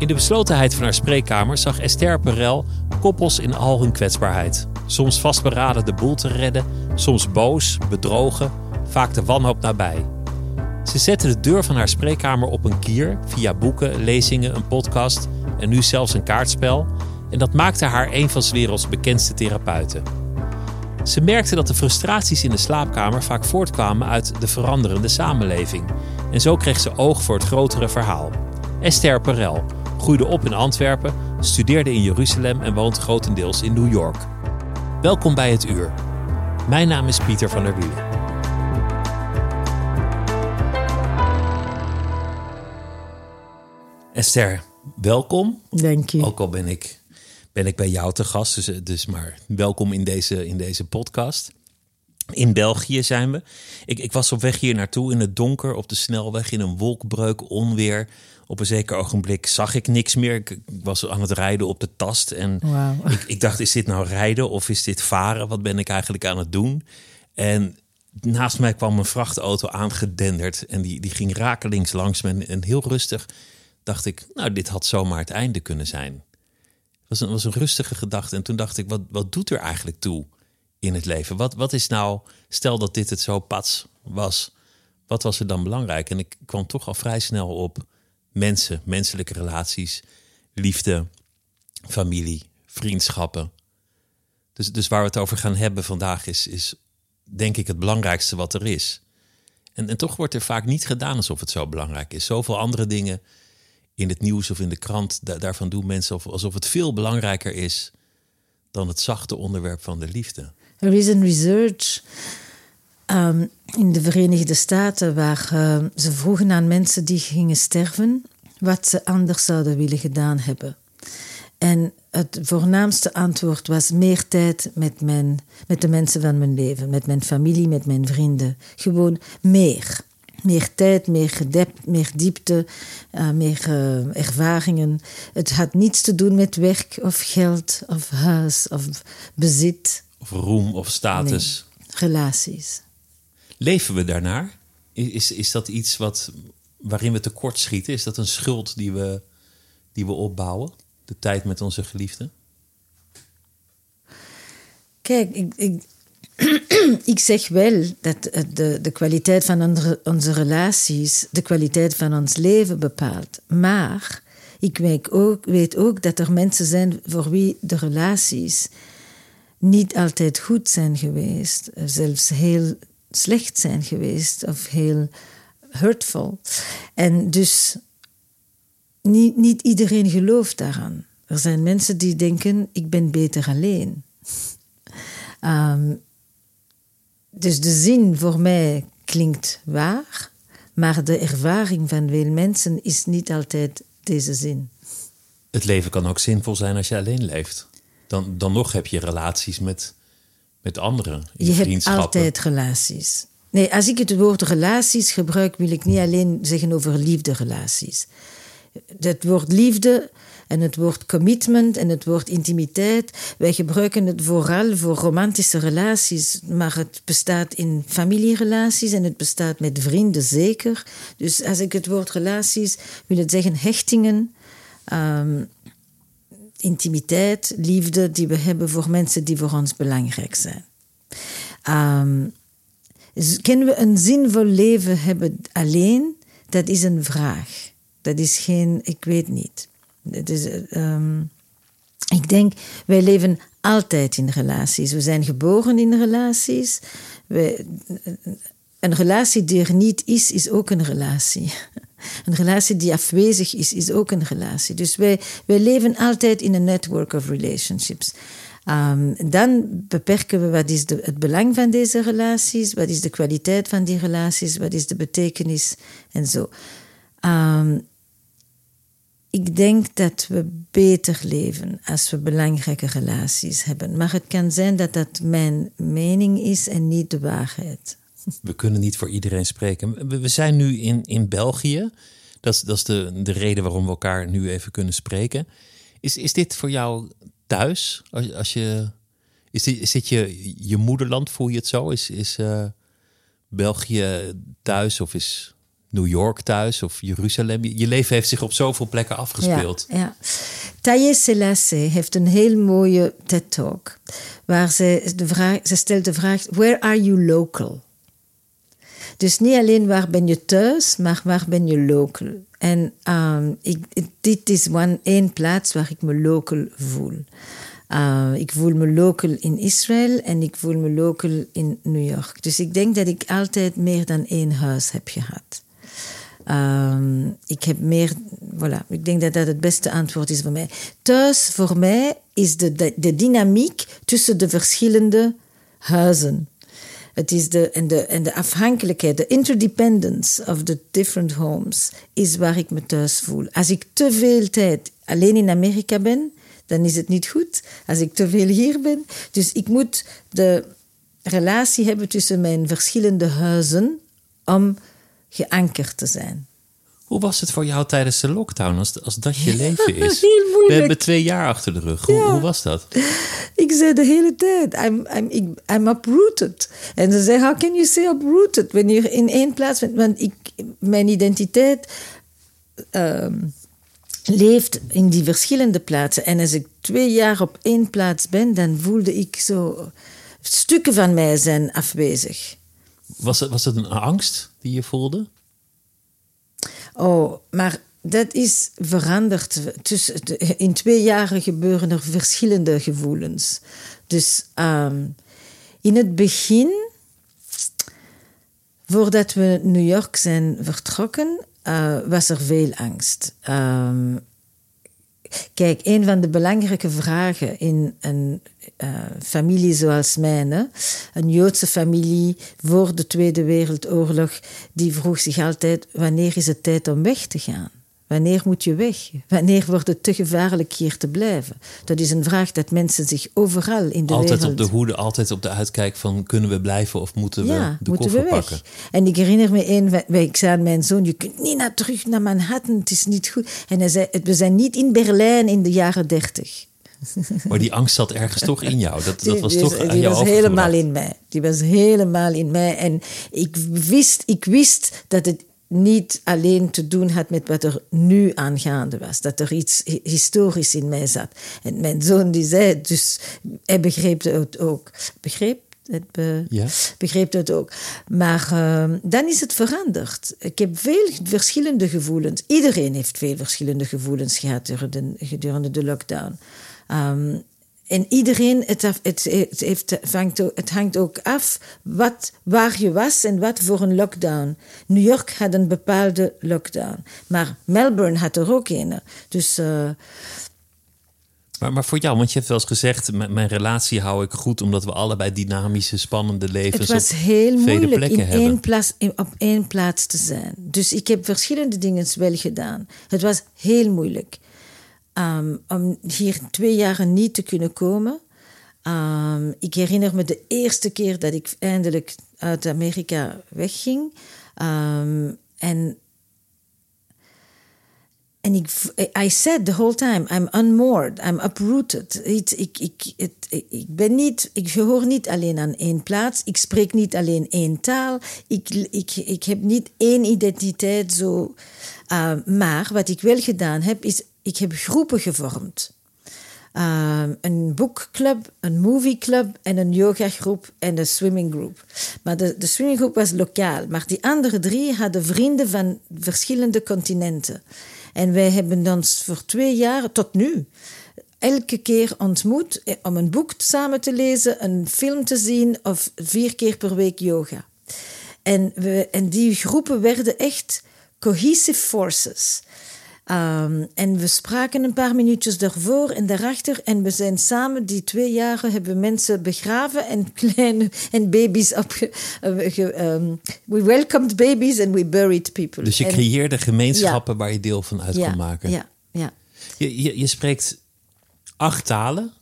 In de beslotenheid van haar spreekkamer zag Esther Perel koppels in al hun kwetsbaarheid. Soms vastberaden de boel te redden, soms boos, bedrogen, vaak de wanhoop nabij. Ze zette de deur van haar spreekkamer op een kier via boeken, lezingen, een podcast en nu zelfs een kaartspel. En dat maakte haar een van 's werelds bekendste therapeuten. Ze merkte dat de frustraties in de slaapkamer vaak voortkwamen uit de veranderende samenleving. En zo kreeg ze oog voor het grotere verhaal. Esther Perel groeide op in Antwerpen, studeerde in Jeruzalem en woont grotendeels in New York. Welkom bij het uur. Mijn naam is Pieter van der Wielen. Esther, welkom. Dank je. Ook al ben ik, ben ik bij jou te gast, dus, dus maar welkom in deze, in deze podcast. In België zijn we. Ik, ik was op weg hier naartoe in het donker, op de snelweg, in een wolkbreuk, onweer. Op een zeker ogenblik zag ik niks meer. Ik, ik was aan het rijden op de tast. En Wauw. ik, ik dacht, is dit nou rijden of is dit varen? Wat ben ik eigenlijk aan het doen? En naast mij kwam een vrachtauto aangedenderd. En die, die ging rakelings langs me. En heel rustig dacht ik, nou, dit had zomaar het einde kunnen zijn. Het was een, was een rustige gedachte. En toen dacht ik, wat, wat doet er eigenlijk toe in het leven? Wat, wat is nou, stel dat dit het zo pats was, wat was er dan belangrijk? En ik kwam toch al vrij snel op mensen, menselijke relaties, liefde, familie, vriendschappen. Dus, dus waar we het over gaan hebben vandaag is, is denk ik het belangrijkste wat er is. En, en toch wordt er vaak niet gedaan alsof het zo belangrijk is. Zoveel andere dingen in het nieuws of in de krant, da- daarvan doen mensen of- alsof het veel belangrijker is dan het zachte onderwerp van de liefde. Er is een research ehm, in de Verenigde Staten waar ehm, ze vroegen aan mensen die gingen sterven wat ze anders zouden willen gedaan hebben. En het voornaamste antwoord was meer tijd met, mijn, met de mensen van mijn leven, met mijn familie, met mijn vrienden. Gewoon meer. Meer tijd, meer diepte, eh, meer eh, ervaringen. Het had niets te doen met werk of geld of huis of bezit. Of roem of status. Relaties. Leven we daarnaar? Is, is dat iets wat, waarin we tekort schieten? Is dat een schuld die we, die we opbouwen? De tijd met onze geliefden? Kijk, ik, ik, ik zeg wel dat eh, de, de kwaliteit van onze, onze relaties de kwaliteit van ons leven bepaalt. Maar ik weet ook, weet ook dat er mensen zijn voor wie de relaties niet altijd goed zijn geweest, eh, zelfs heel slecht zijn geweest of heel hurtful. En dus niet, niet iedereen gelooft daaraan. Er zijn mensen die denken: ik ben beter alleen. Ehm, dus de zin voor mij klinkt waar, maar de ervaring van veel mensen is niet altijd deze zin. Het leven kan ook zinvol zijn als je alleen leeft. Dan, dan nog heb je relaties met, met anderen. in Je hebt altijd relaties. Nee, als ik het woord relaties gebruik, wil ik niet alleen zeggen over liefderelaties. Het woord liefde en het woord commitment en het woord intimiteit, wij gebruiken het vooral voor romantische relaties, maar het bestaat in familierelaties en het bestaat met vrienden zeker. Dus als ik het woord relaties wil het zeggen hechtingen, ehm, intimiteit, liefde die we hebben voor mensen die voor ons belangrijk zijn. Ehm, Kunnen we een zinvol leven hebben alleen? Dat is een vraag. Dat is geen, ik weet niet. Het is, ehm, ik denk, wij leven altijd in relaties. We zijn geboren in relaties. een relatie die er niet is, is ook een relatie. Een relatie die afwezig is, is ook een relatie. Dus wij, wij leven altijd in een network of relationships. Um, dan beperken we wat is de, het belang van deze relaties, wat is de kwaliteit van die relaties, wat is de betekenis en zo. Um, ik denk dat we beter leven als we belangrijke relaties hebben. Maar het kan zijn dat dat mijn mening is en niet de waarheid. We kunnen niet voor iedereen spreken. We zijn nu in, in België. Dat is, dat is de, de reden waarom we elkaar nu even kunnen spreken. Is, is dit voor jou thuis? Als, als je, is, dit, is dit je, je moederland? Voel je het zo? Is, is uh, België thuis of is New York thuis of Jeruzalem? Je leven heeft zich op zoveel plekken afgespeeld. Ja. Taye Selassie heeft een heel mooie TED-talk. Waar ze, de vraag, ze stelt de vraag: Where are you local? Dus niet alleen waar ben je thuis, maar waar ben je local. En um, ik, dit is één plaats waar ik me local voel. Uh, ik voel me local in Israël en ik voel me local in New York. Dus ik denk dat ik altijd meer dan één huis heb gehad. Um, ik heb meer, voilà, ik denk dat dat het beste antwoord is voor mij. Thuis voor mij is de, de dynamiek tussen de verschillende huizen. Het is de, en, de, en de afhankelijkheid, de interdependence of the different homes, is waar ik me thuis voel. Als ik te veel tijd alleen in Amerika ben, dan is het niet goed. Als ik te veel hier ben. Dus ik moet de relatie hebben tussen mijn verschillende huizen om geankerd te zijn. Hoe was het voor jou tijdens de lockdown, als, als dat je leven is? We hebben twee jaar achter de rug. Hoe, hoe, was dat? Ik zei de hele tijd, I'm, I'm, I'm uprooted. En ze zei, how can you say uprooted? Wanneer in één plaats bent. Want ik, mijn identiteit uh, leeft in die verschillende plaatsen. En als ik twee jaar op één plaats ben, dan voelde ik zo... Stukken van mij zijn afwezig. Was het, was het een angst die je voelde? Oh, maar dat is veranderd. Dus in twee jaren gebeuren er verschillende gevoelens. Dus um, in het begin, voordat we New York zijn vertrokken, uh, was er veel angst. Um, Kijk, een van de belangrijke vragen in een uh, familie zoals mijne, een Joodse familie voor de Tweede Wereldoorlog, die vroeg zich altijd: wanneer is het tijd om weg te gaan? Wanneer moet je weg? Wanneer wordt het te gevaarlijk hier te blijven? Dat is een vraag dat mensen zich overal in de altijd wereld... Altijd op de hoede, altijd op de uitkijk van... kunnen we blijven of moeten we ja, de moeten koffer we weg. pakken? En ik herinner me één... Ik zei aan mijn zoon, je kunt niet naar terug naar Manhattan, het is niet goed. En hij zei, we zijn niet in Berlijn in de jaren dertig. Maar die angst zat ergens toch in jou. Dat, dat was die, toch die, aan jou was helemaal in mij. Die was helemaal in mij. En ik wist, ik wist dat het niet alleen te doen had met wat er nu aangaande was. Dat er iets historisch in mij zat. En mijn zoon die zei, dus hij begreep het ook. Begreep? Het be, ja. begreep het ook. Maar uh, dan is het veranderd. Ik heb veel verschillende gevoelens. Iedereen heeft veel verschillende gevoelens gehad gedurende, gedurende de lockdown. Um, en iedereen, het, het, het, heeft, het hangt ook af wat, waar je was en wat voor een lockdown. New York had een bepaalde lockdown, maar Melbourne had er ook een. Dus. Uh, maar, maar voor jou, want je hebt wel eens gezegd: mijn relatie hou ik goed omdat we allebei dynamische, spannende levens Het was heel moeilijk in hebben. één plaats, op één plaats te zijn. Dus ik heb verschillende dingen wel gedaan. Het was heel moeilijk. Um, om hier twee jaar niet te kunnen komen. Um, ik herinner me de eerste keer dat ik eindelijk uit Amerika wegging. Um, en en ik, I said the whole time, I'm unmoored, I'm uprooted. Ik, ik, ik, ik ben niet, ik hoor niet alleen aan één plaats, ik spreek niet alleen één taal, ik, ik, ik heb niet één identiteit zo. Maar wat ik wel gedaan heb, is ik heb groepen gevormd. Ehm, een boekclub, een movieclub en een yogagroep en een swimminggroep. Maar de, de swimminggroep was lokaal. Maar die andere drie hadden vrienden van verschillende continenten. En wij hebben ons voor twee jaar tot nu elke keer ontmoet eh, om een boek samen te lezen, een film te zien of vier keer per week yoga. En, we, en die groepen werden echt cohesive forces. Um, en we spraken een paar minuutjes daarvoor en daarachter. En we zijn samen die twee jaren hebben mensen begraven en kleine en baby's op. Um, we welcomed babies and we buried people. Dus je en, creëerde gemeenschappen ja. waar je deel van uit ja, kon maken. Ja, ja. Je, je, je, spreekt acht talen.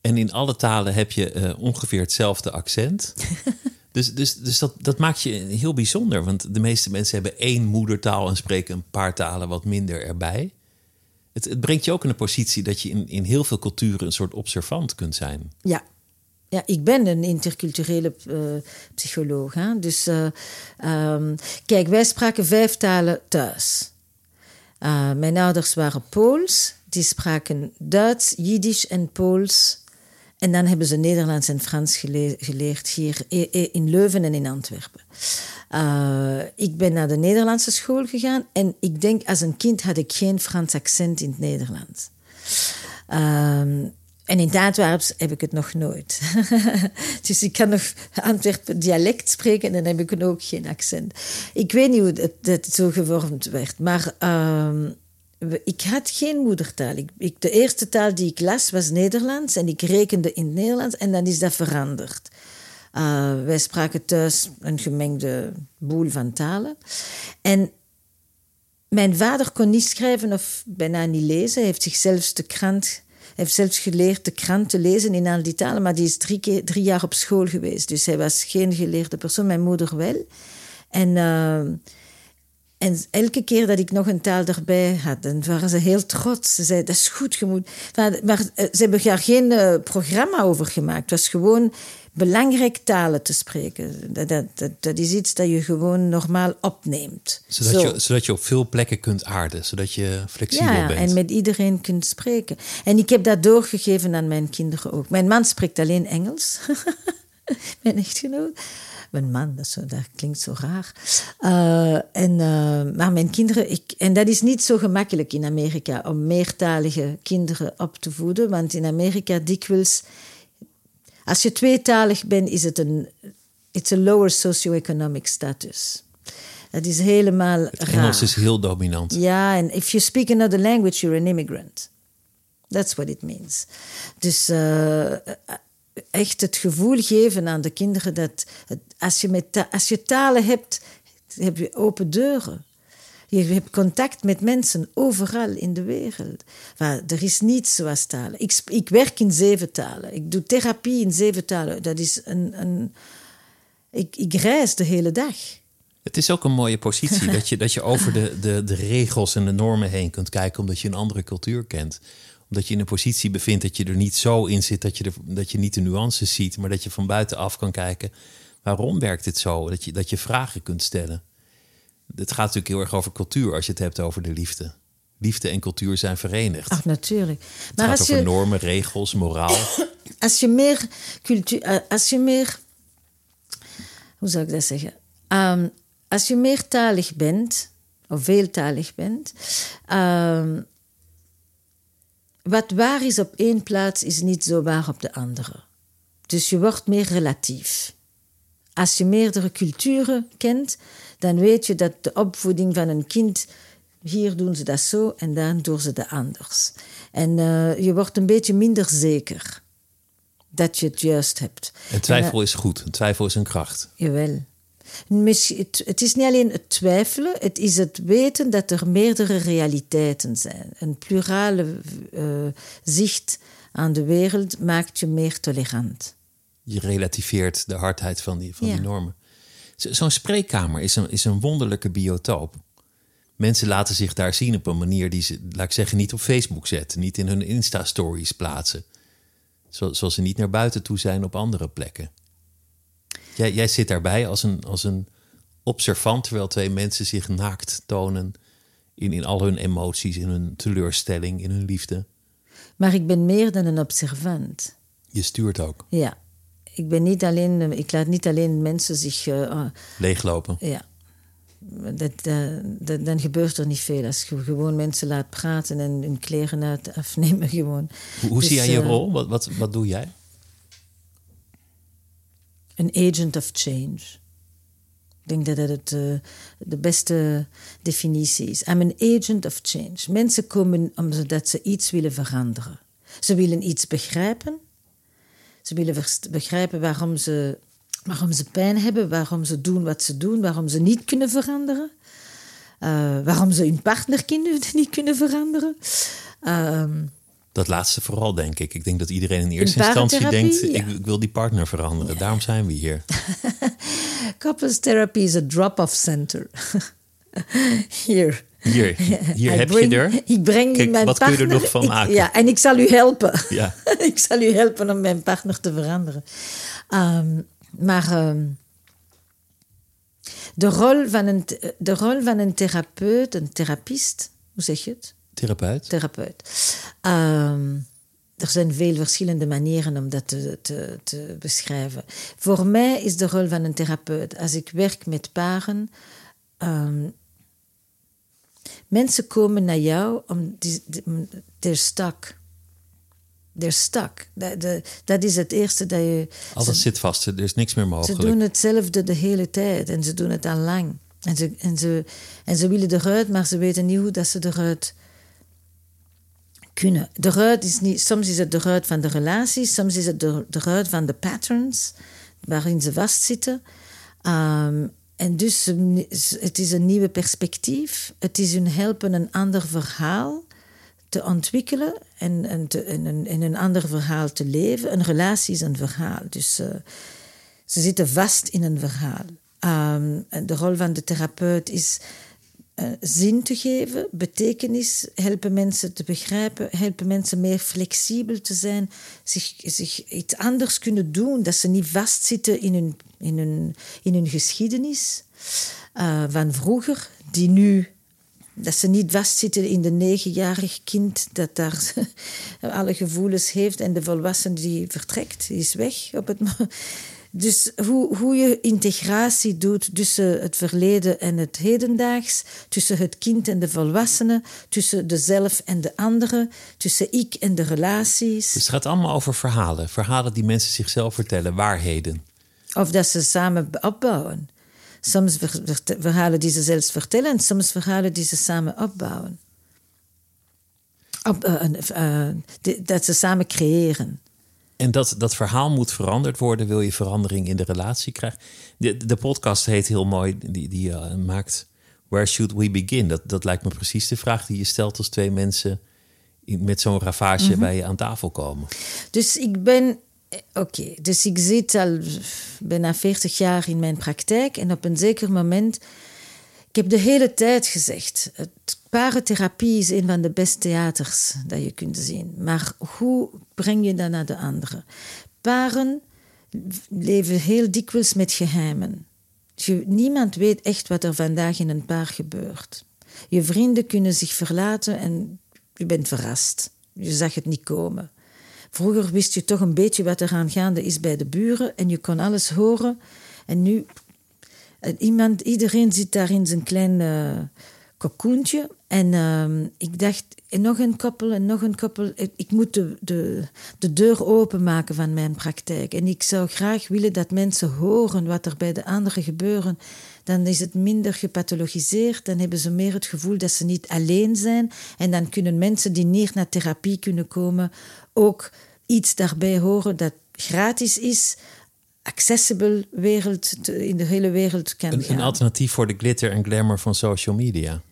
En in alle talen heb je uh, ongeveer hetzelfde accent. Dus, dus, dus dat, dat maakt je heel bijzonder. Want de meeste mensen hebben één moedertaal en spreken een paar talen wat minder erbij. Het, het brengt je ook in een positie dat je in, in heel veel culturen een soort observant kunt zijn. Ja, ja, ik ben een interculturele uh, psycholoog. Hè? Dus uh, um, kijk, wij spraken vijf talen thuis. Uh, mijn ouders waren Pools. Die spraken Duits, Jiddisch en Pools. En dan hebben ze Nederlands en Frans gele geleerd hier in Leuven en in Antwerpen. Uh, ik ben naar de Nederlandse school gegaan en ik denk als een kind had ik geen Frans accent in het Nederlands. Um, en in het Antwerps heb ik het nog nooit. dus ik kan nog Antwerpen dialect spreken en dan heb ik ook geen accent. Ik weet niet hoe het zo gevormd werd, maar um, ik had geen moedertaal. Ik, de eerste taal die ik las was Nederlands en ik rekende in het Nederlands en dan is dat veranderd. Uh, wij spraken thuis een gemengde boel van talen. En mijn vader kon niet schrijven of bijna niet lezen. Hij heeft zichzelf de krant heeft zelfs geleerd de krant te lezen in al die talen, maar die is drie, keer, drie jaar op school geweest. Dus hij was geen geleerde persoon, mijn moeder wel. En, uh, en elke keer dat ik nog een taal erbij had, dan waren ze heel trots. Ze zeiden, dat is goed, je moet... Maar, maar ze hebben daar geen uh, programma over gemaakt. Het was gewoon belangrijk talen te spreken. Dat, dat, dat, dat, is iets dat je gewoon normaal opneemt. Zodat, Zo. je, zodat je op veel plekken kunt aarden, zodat je flexibel ja, bent. en met iedereen kunt spreken. En ik heb dat doorgegeven aan mijn kinderen ook. Mijn man spreekt alleen Engels. mijn echtgenoot. Mijn man, dat, zo, dat klinkt zo raar. Uh, en, uh, maar mijn kinderen, ik, en dat is niet zo gemakkelijk in Amerika om meertalige kinderen op te voeden, want in Amerika dikwijls als je tweetalig bent, is het een it's a lower socio-economic status. Dat is helemaal het raar. Engels is heel dominant. Ja, en if you speak another language, you're an immigrant. That's what it means. Dus uh, echt het gevoel geven aan de kinderen dat als, je met als je talen hebt, heb je open deuren. Je hebt contact met mensen overal in de wereld. Maar er is niets zoals talen. Ik, ik werk in zeven talen. Ik doe therapie in zeven talen. Dat is een. een ik, ik reis de hele dag. Het is ook een mooie positie dat je, dat je over de, de, de regels en de normen heen kunt kijken, omdat je een andere cultuur kent. Omdat je in een positie bevindt dat je er niet zo in zit dat je, er, dat je niet de nuances ziet, maar dat je van buitenaf kan kijken. Waarom werkt dit zo? Dat je, dat je vragen kunt stellen. Het gaat natuurlijk heel erg over cultuur als je het hebt over de liefde. Liefde en cultuur zijn verenigd. Ach, natuurlijk. Het maar gaat als over je, normen, regels, moraal. Als je meer cultuur, als je meer, hoe zou ik dat zeggen? Um, als je meertalig bent, of veeltalig bent, um, wat waar is op één plaats, is niet zo waar op de andere. Dus je wordt meer relatief. Als je meerdere culturen kent, dan weet je dat de opvoeding van een kind. Hier doen ze dat zo en dan doen ze dat anders. En uh, je wordt een beetje minder zeker dat je het juist hebt. En twijfel en, uh, is goed, en twijfel is een kracht. Jawel. Het, is niet alleen het twijfelen, het is het weten dat er meerdere realiteiten zijn. Een plurale uh, zicht aan de wereld maakt je meer tolerant. Je relativeert de hardheid van die, van ja. die normen. Zo'n spreekkamer is een, is een wonderlijke biotoop. Mensen laten zich daar zien op een manier die ze, laat ik zeggen, niet op Facebook zetten, niet in hun Insta-stories plaatsen. Zoals ze niet naar buiten toe zijn op andere plekken. Jij, jij zit daarbij als een, als een observant, terwijl twee mensen zich naakt tonen in, in al hun emoties, in hun teleurstelling, in hun liefde. Maar ik ben meer dan een observant. Je stuurt ook. Ja. Ik, ben niet alleen, ik laat niet alleen mensen zich... Uh, Leeglopen. Ja. Dat, uh, dat, dan gebeurt er niet veel. Als je gewoon mensen laat praten en hun kleren uit afnemen gewoon. Hoe, hoe dus, zie jij je uh, rol? Wat, wat, wat doe jij? Een agent of change. Ik denk dat dat het, uh, de beste definitie is. I'm an agent of change. Mensen komen omdat ze iets willen veranderen. Ze willen iets begrijpen. Ze willen begrijpen waarom ze, waarom ze pijn hebben, waarom ze doen wat ze doen, waarom ze niet kunnen veranderen. Uh, waarom ze hun partner niet kunnen veranderen. Uh, dat laatste vooral, denk ik. Ik denk dat iedereen in eerste instantie denkt: ik, ik, wil die partner veranderen. Ja. Daarom zijn we hier. Couples therapy is a drop-off center. hier. Hier, hier heb je er. Ik breng Kijk, mijn wat partner, kun je er nog van ik- maken? ja, en ik zal u helpen. Ja. ik zal u helpen om mijn partner te veranderen. Ehm, maar ehm, de, rol van een, de rol van een therapeut, een therapist, hoe zeg je het? Therapeut. therapeut. Ehm, er zijn veel verschillende manieren om dat te, te, te beschrijven. Voor mij is de rol van een therapeut, als ik werk met paren, ehm, mensen komen naar jou om die, die, they're stuck. They're stuck. Dat, de- dat is het eerste dat je. Alles zit vast. Er is niks meer Ze mogelijk. doen hetzelfde de hele tijd en ze doen het al lang. En ze, en, ze, en ze willen eruit, maar ze weten niet hoe dat ze eruit kunnen. Eruit is niet, soms is het eruit van de relatie, soms is het er- eruit van de patterns waarin ze vastzitten. Ehm, en dus um, het is een nieuwe perspectief. Het is hun helpen een ander verhaal te ontwikkelen en, en, te, en, een, en een ander verhaal te leven. Een relatie is een verhaal. Dus eh, ze zitten vast in een verhaal. Ehm, de rol van de therapeut is eh, zin te geven, betekenis, helpen mensen te begrijpen, helpen mensen meer flexibel te zijn, zich, zich iets anders kunnen doen, dat ze niet vastzitten in hun, in hun, in hun geschiedenis eh, van vroeger, die nu dat ze niet vastzitten in de negenjarig kind dat daar alle gevoelens heeft en de volwassene die vertrekt, die is weg op het Dus hoe, hoe je integratie doet tussen het verleden en het hedendaags, tussen het kind en de volwassene, tussen de zelf en de andere, tussen ik en de relaties. Dus het gaat allemaal over verhalen. Verhalen die mensen zichzelf vertellen. Waarheden. Of dat ze samen opbouwen. Soms ver- ver- verhalen die ze zelfs vertellen en soms verhalen die ze samen opbouwen. Op, eh, eh, dat ze samen creëren. En dat, dat verhaal moet veranderd worden. Wil je verandering in de relatie krijgen? De, de podcast heet heel mooi. Die, die eh, maakt Where Should We Begin? Dat, dat lijkt me precies de vraag die je stelt als twee mensen met zo'n ravage bij je aan tafel komen. Dus ik ben. eh, Oké, dus ik zit al bijna 40 jaar in mijn praktijk en op een zeker moment. Ik heb de hele tijd gezegd: het parentherapie is een van de beste theaters dat je kunt zien. Maar hoe breng je dat naar de anderen? Paren leven heel dikwijls met geheimen. Niemand weet echt wat er vandaag in een paar gebeurt. Je vrienden kunnen zich verlaten en je bent verrast. Je zag het niet komen. Vroeger wist je toch een beetje wat er aan gaande is bij de buren en je kon alles horen. En nu, eh, iemand, iedereen zit daar in zijn klein cocoentje. En ehm, ik dacht, nog een koppel en nog een koppel. Ik, ik moet de, de, de deur openmaken van mijn praktijk. En ik zou graag willen dat mensen horen wat er bij de anderen gebeuren. Dan is het minder gepathologiseerd. Dan hebben ze meer het gevoel dat ze niet alleen zijn. En dan kunnen mensen die niet naar therapie kunnen komen ook iets daarbij horen dat gratis is, accessible wereld te- in de hele wereld kan Een, gaan. een alternatief voor de glitter en glamour van social media.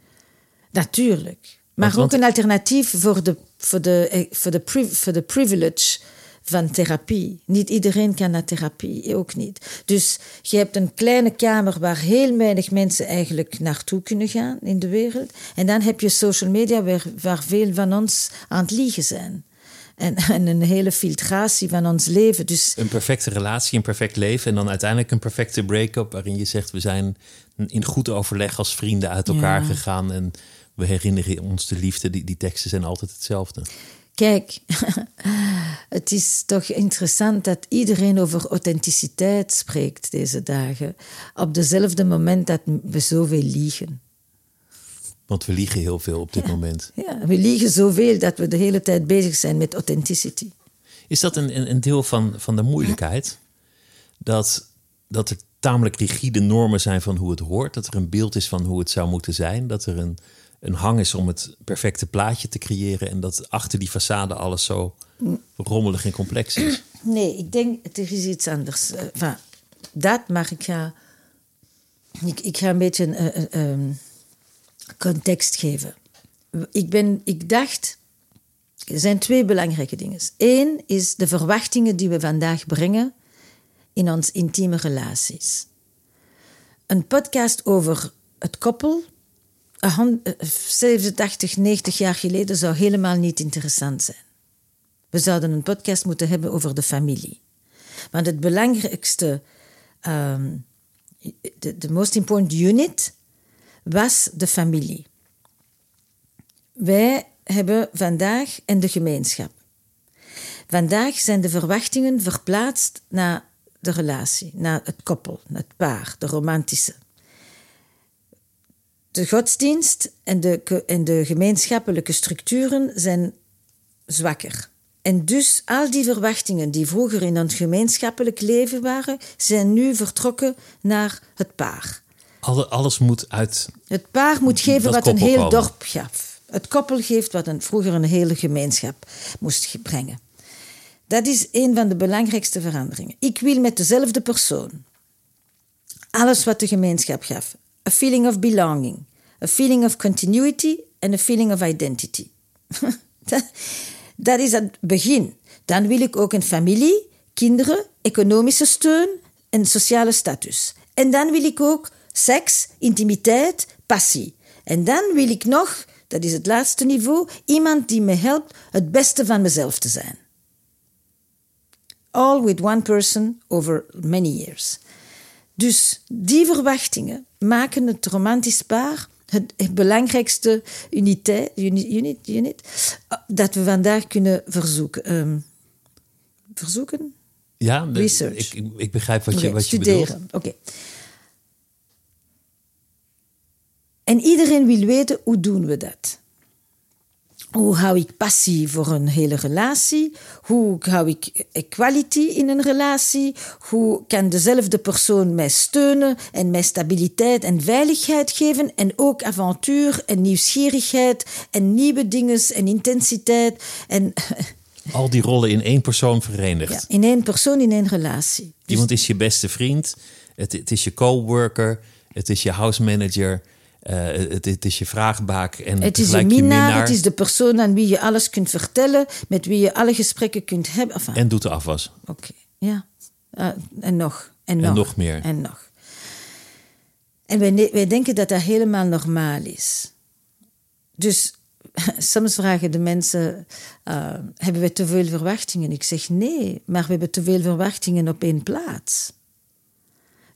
Natuurlijk. Maar Want- ook een alternatief voor de, voor, de, eh, voor, de voor de privilege van therapie. Niet iedereen kan naar therapie, ook niet. Dus je hebt een kleine kamer waar heel weinig mensen eigenlijk naartoe kunnen gaan in de wereld. En dan heb je social media waar, waar veel van ons aan het liegen zijn. En, en een hele filtratie van ons leven. Dus Een perfecte relatie, een perfect leven. En dan uiteindelijk een perfecte break-up. Waarin je zegt, we zijn in goed overleg als vrienden uit elkaar Ja. gegaan. En we herinneren ons de liefde. Die, die teksten zijn altijd hetzelfde. Kijk, het is toch interessant dat iedereen over authenticiteit spreekt deze dagen, op dezelfde moment dat we zoveel liegen. Want we liegen heel veel op dit moment. Ja, we liegen zoveel dat we de hele tijd bezig zijn met authenticity. Is dat een, een, een deel van, van de moeilijkheid? Dat, dat er tamelijk rigide normen zijn van hoe het hoort. Dat er een beeld is van hoe het zou moeten zijn. Dat er een, een hang is om het perfecte plaatje te creëren. En dat achter die façade alles zo rommelig en complex is. Nee, ik denk, er is iets anders. Uh, enfin, dat, maar ik ga, ik, ik ga een beetje uh, uh, context geven. Ik, ben, ik dacht, er zijn twee belangrijke dingen. Eén is de verwachtingen die we vandaag brengen in onze intieme relaties. Een podcast over het koppel, 87, 90 jaar geleden, zou helemaal niet interessant zijn. We zouden een podcast moeten hebben over de familie. Want het belangrijkste, de, de most important unit, was de familie. Wij hebben vandaag en de gemeenschap. Vandaag zijn de verwachtingen verplaatst naar de relatie, naar het koppel, het paar, de romantische. De godsdienst en de, de gemeenschappelijke structuren zijn zwakker. En dus al die verwachtingen die vroeger in ons gemeenschappelijk leven waren, zijn nu vertrokken naar het paar. Alles moet uit. Het paar moet geven wat een heel dorp gaf. Het koppel geeft wat een, vroeger een hele gemeenschap moest brengen. Dat is een van de belangrijkste veranderingen. Ik wil met dezelfde persoon alles wat de gemeenschap gaf. A feeling of belonging, a feeling of continuity en a feeling of identity. dat, dat is het begin. Dan wil ik ook een familie, kinderen, economische steun en sociale status. En dan wil ik ook seks, intimiteit, passie. En dan wil ik nog, dat is het laatste niveau, iemand die me helpt het beste van mezelf te zijn. All with one person over many years. Dus die verwachtingen maken het romantisch paar het belangrijkste uniteit, unit, unit, dat we vandaag kunnen verzoeken. Um, verzoeken? Ja, Research. Ik, ik begrijp wat je, okay, wat je studeren. bedoelt. Oké. Okay. En iedereen wil weten hoe doen we dat. Hoe hou ik passie voor een hele relatie? Hoe hou ik equality in een relatie? Hoe kan dezelfde persoon mij steunen en mij stabiliteit en veiligheid geven? En ook avontuur en nieuwsgierigheid en nieuwe dingen en intensiteit. En Al die rollen in één persoon verenigd. Ja, in één persoon, in één relatie. Iemand is je beste vriend, het, het is je coworker, het is je house manager. Uh, het, het, is je vraagbaak en het is je minnaar, Het is de persoon aan wie je alles kunt vertellen, met wie je alle gesprekken kunt hebben. Enfin, en doet de afwas. Oké, okay. ja. Uh, en nog. En, en nog. nog meer. En nog. En wij, wij denken dat dat helemaal normaal is. Dus soms vragen de mensen: uh, hebben we te veel verwachtingen? Ik zeg nee, maar we hebben te veel verwachtingen op één plaats.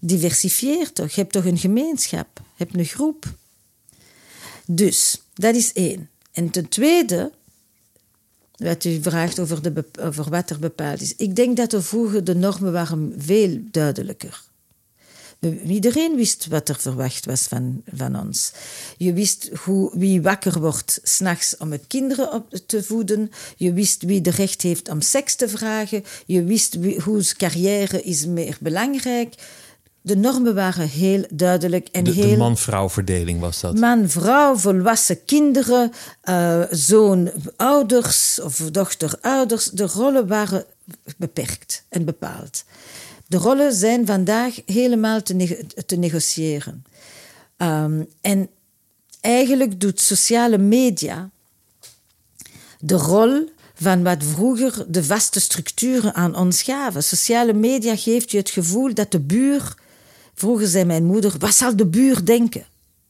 Diversifieer toch, je hebt toch een gemeenschap, je hebt een groep. Dus, dat is één. En ten tweede, wat u vraagt over, de, over wat er bepaald is. Ik denk dat er vroeger de normen waren veel duidelijker. Iedereen wist wat er verwacht was van, van ons. Je wist hoe, wie wakker wordt s'nachts om het kinderen op te voeden. Je wist wie de recht heeft om seks te vragen. Je wist wie, hoe carrière is meer belangrijk. De normen waren heel duidelijk. En de, heel... de man-vrouw verdeling was dat? Man, vrouw, volwassen kinderen, uh, zoon, ouders of dochter, ouders. De rollen waren beperkt en bepaald. De rollen zijn vandaag helemaal te, te negociëren. Um, en eigenlijk doet sociale media de rol van wat vroeger de vaste structuren aan ons gaven. Sociale media geeft je het gevoel dat de buur Vroeger zei mijn moeder: Wat zal de buur denken?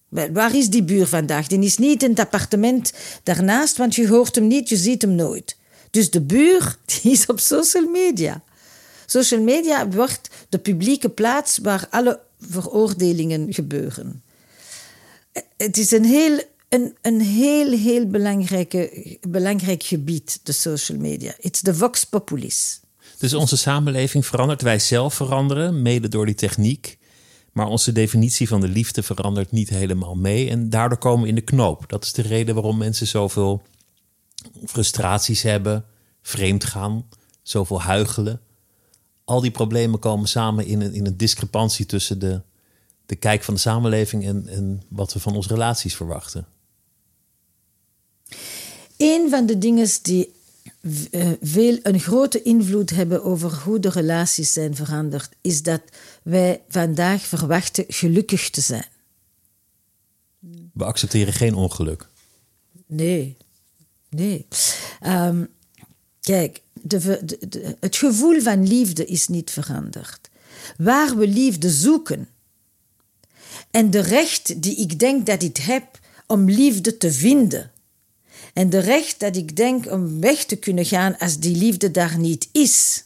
Waar is die buur vandaag? Die is niet in het appartement daarnaast, want je hoort hem niet, je ziet hem nooit. Dus de buur die is op social media. Social media wordt de publieke plaats waar alle veroordelingen gebeuren. Het is een heel een, een heel, heel belangrijke, belangrijk gebied, de social media. It's the vox populis. Dus onze samenleving verandert, wij zelf veranderen, mede door die techniek. Maar onze definitie van de liefde verandert niet helemaal mee. En daardoor komen we in de knoop. Dat is de reden waarom mensen zoveel frustraties hebben, vreemd gaan, zoveel huigelen. Al die problemen komen samen in een, in een discrepantie tussen de, de kijk van de samenleving en, en wat we van onze relaties verwachten. Een van de dingen die veel een grote invloed hebben over hoe de relaties zijn veranderd, is dat wij vandaag verwachten gelukkig te zijn. We accepteren geen ongeluk. Nee, nee. Um, kijk, de, de, het gevoel van liefde is niet veranderd. Waar we liefde zoeken en de recht die ik denk dat ik heb om liefde te vinden, en de recht dat ik denk om weg te kunnen gaan als die liefde daar niet is.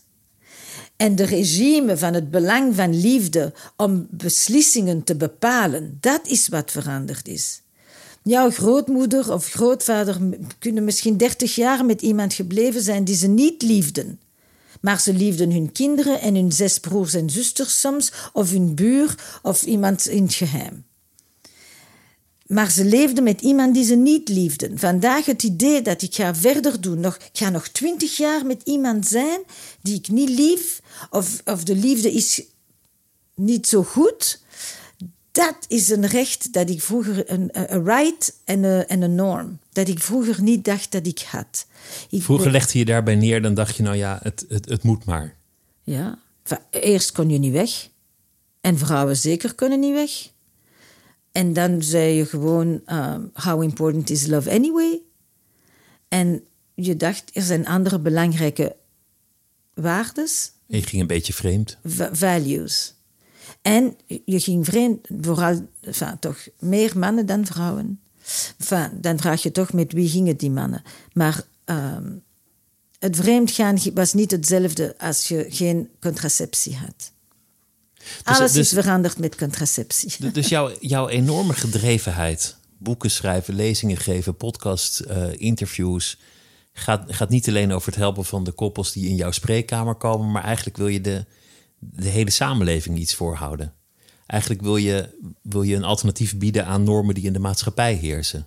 En de regime van het belang van liefde om beslissingen te bepalen, dat is wat veranderd is. Jouw grootmoeder of grootvader kunnen misschien dertig jaar met iemand gebleven zijn die ze niet liefden. Maar ze liefden hun kinderen en hun zes broers en zusters soms, of hun buur of iemand in het geheim. Maar ze leefden met iemand die ze niet liefden. Vandaag het idee dat ik ga verder doen, nog, ik ga nog twintig jaar met iemand zijn die ik niet lief, of, of de liefde is niet zo goed, dat is een recht dat ik vroeger, een, een right en een, en een norm, dat ik vroeger niet dacht dat ik had. Ik vroeger legde je daarbij neer, dan dacht je, nou ja, het, het, het moet maar. Ja, eerst kon je niet weg. En vrouwen zeker kunnen niet weg. En dan zei je gewoon, um, how important is love anyway? En je dacht, er zijn andere belangrijke waardes. je ging een beetje vreemd. values. En je ging vreemd, vooral enfin, toch meer mannen dan vrouwen. Enfin, dan vraag je toch met wie gingen die mannen. Maar um, het vreemdgaan was niet hetzelfde als je geen contraceptie had. Dus, Alles dus, is veranderd met contraceptie. Dus jouw, jouw enorme gedrevenheid, boeken schrijven, lezingen geven, podcast, uh, interviews, gaat, gaat niet alleen over het helpen van de koppels die in jouw spreekkamer komen, maar eigenlijk wil je de, de hele samenleving iets voorhouden. Eigenlijk wil je, wil je een alternatief bieden aan normen die in de maatschappij heersen.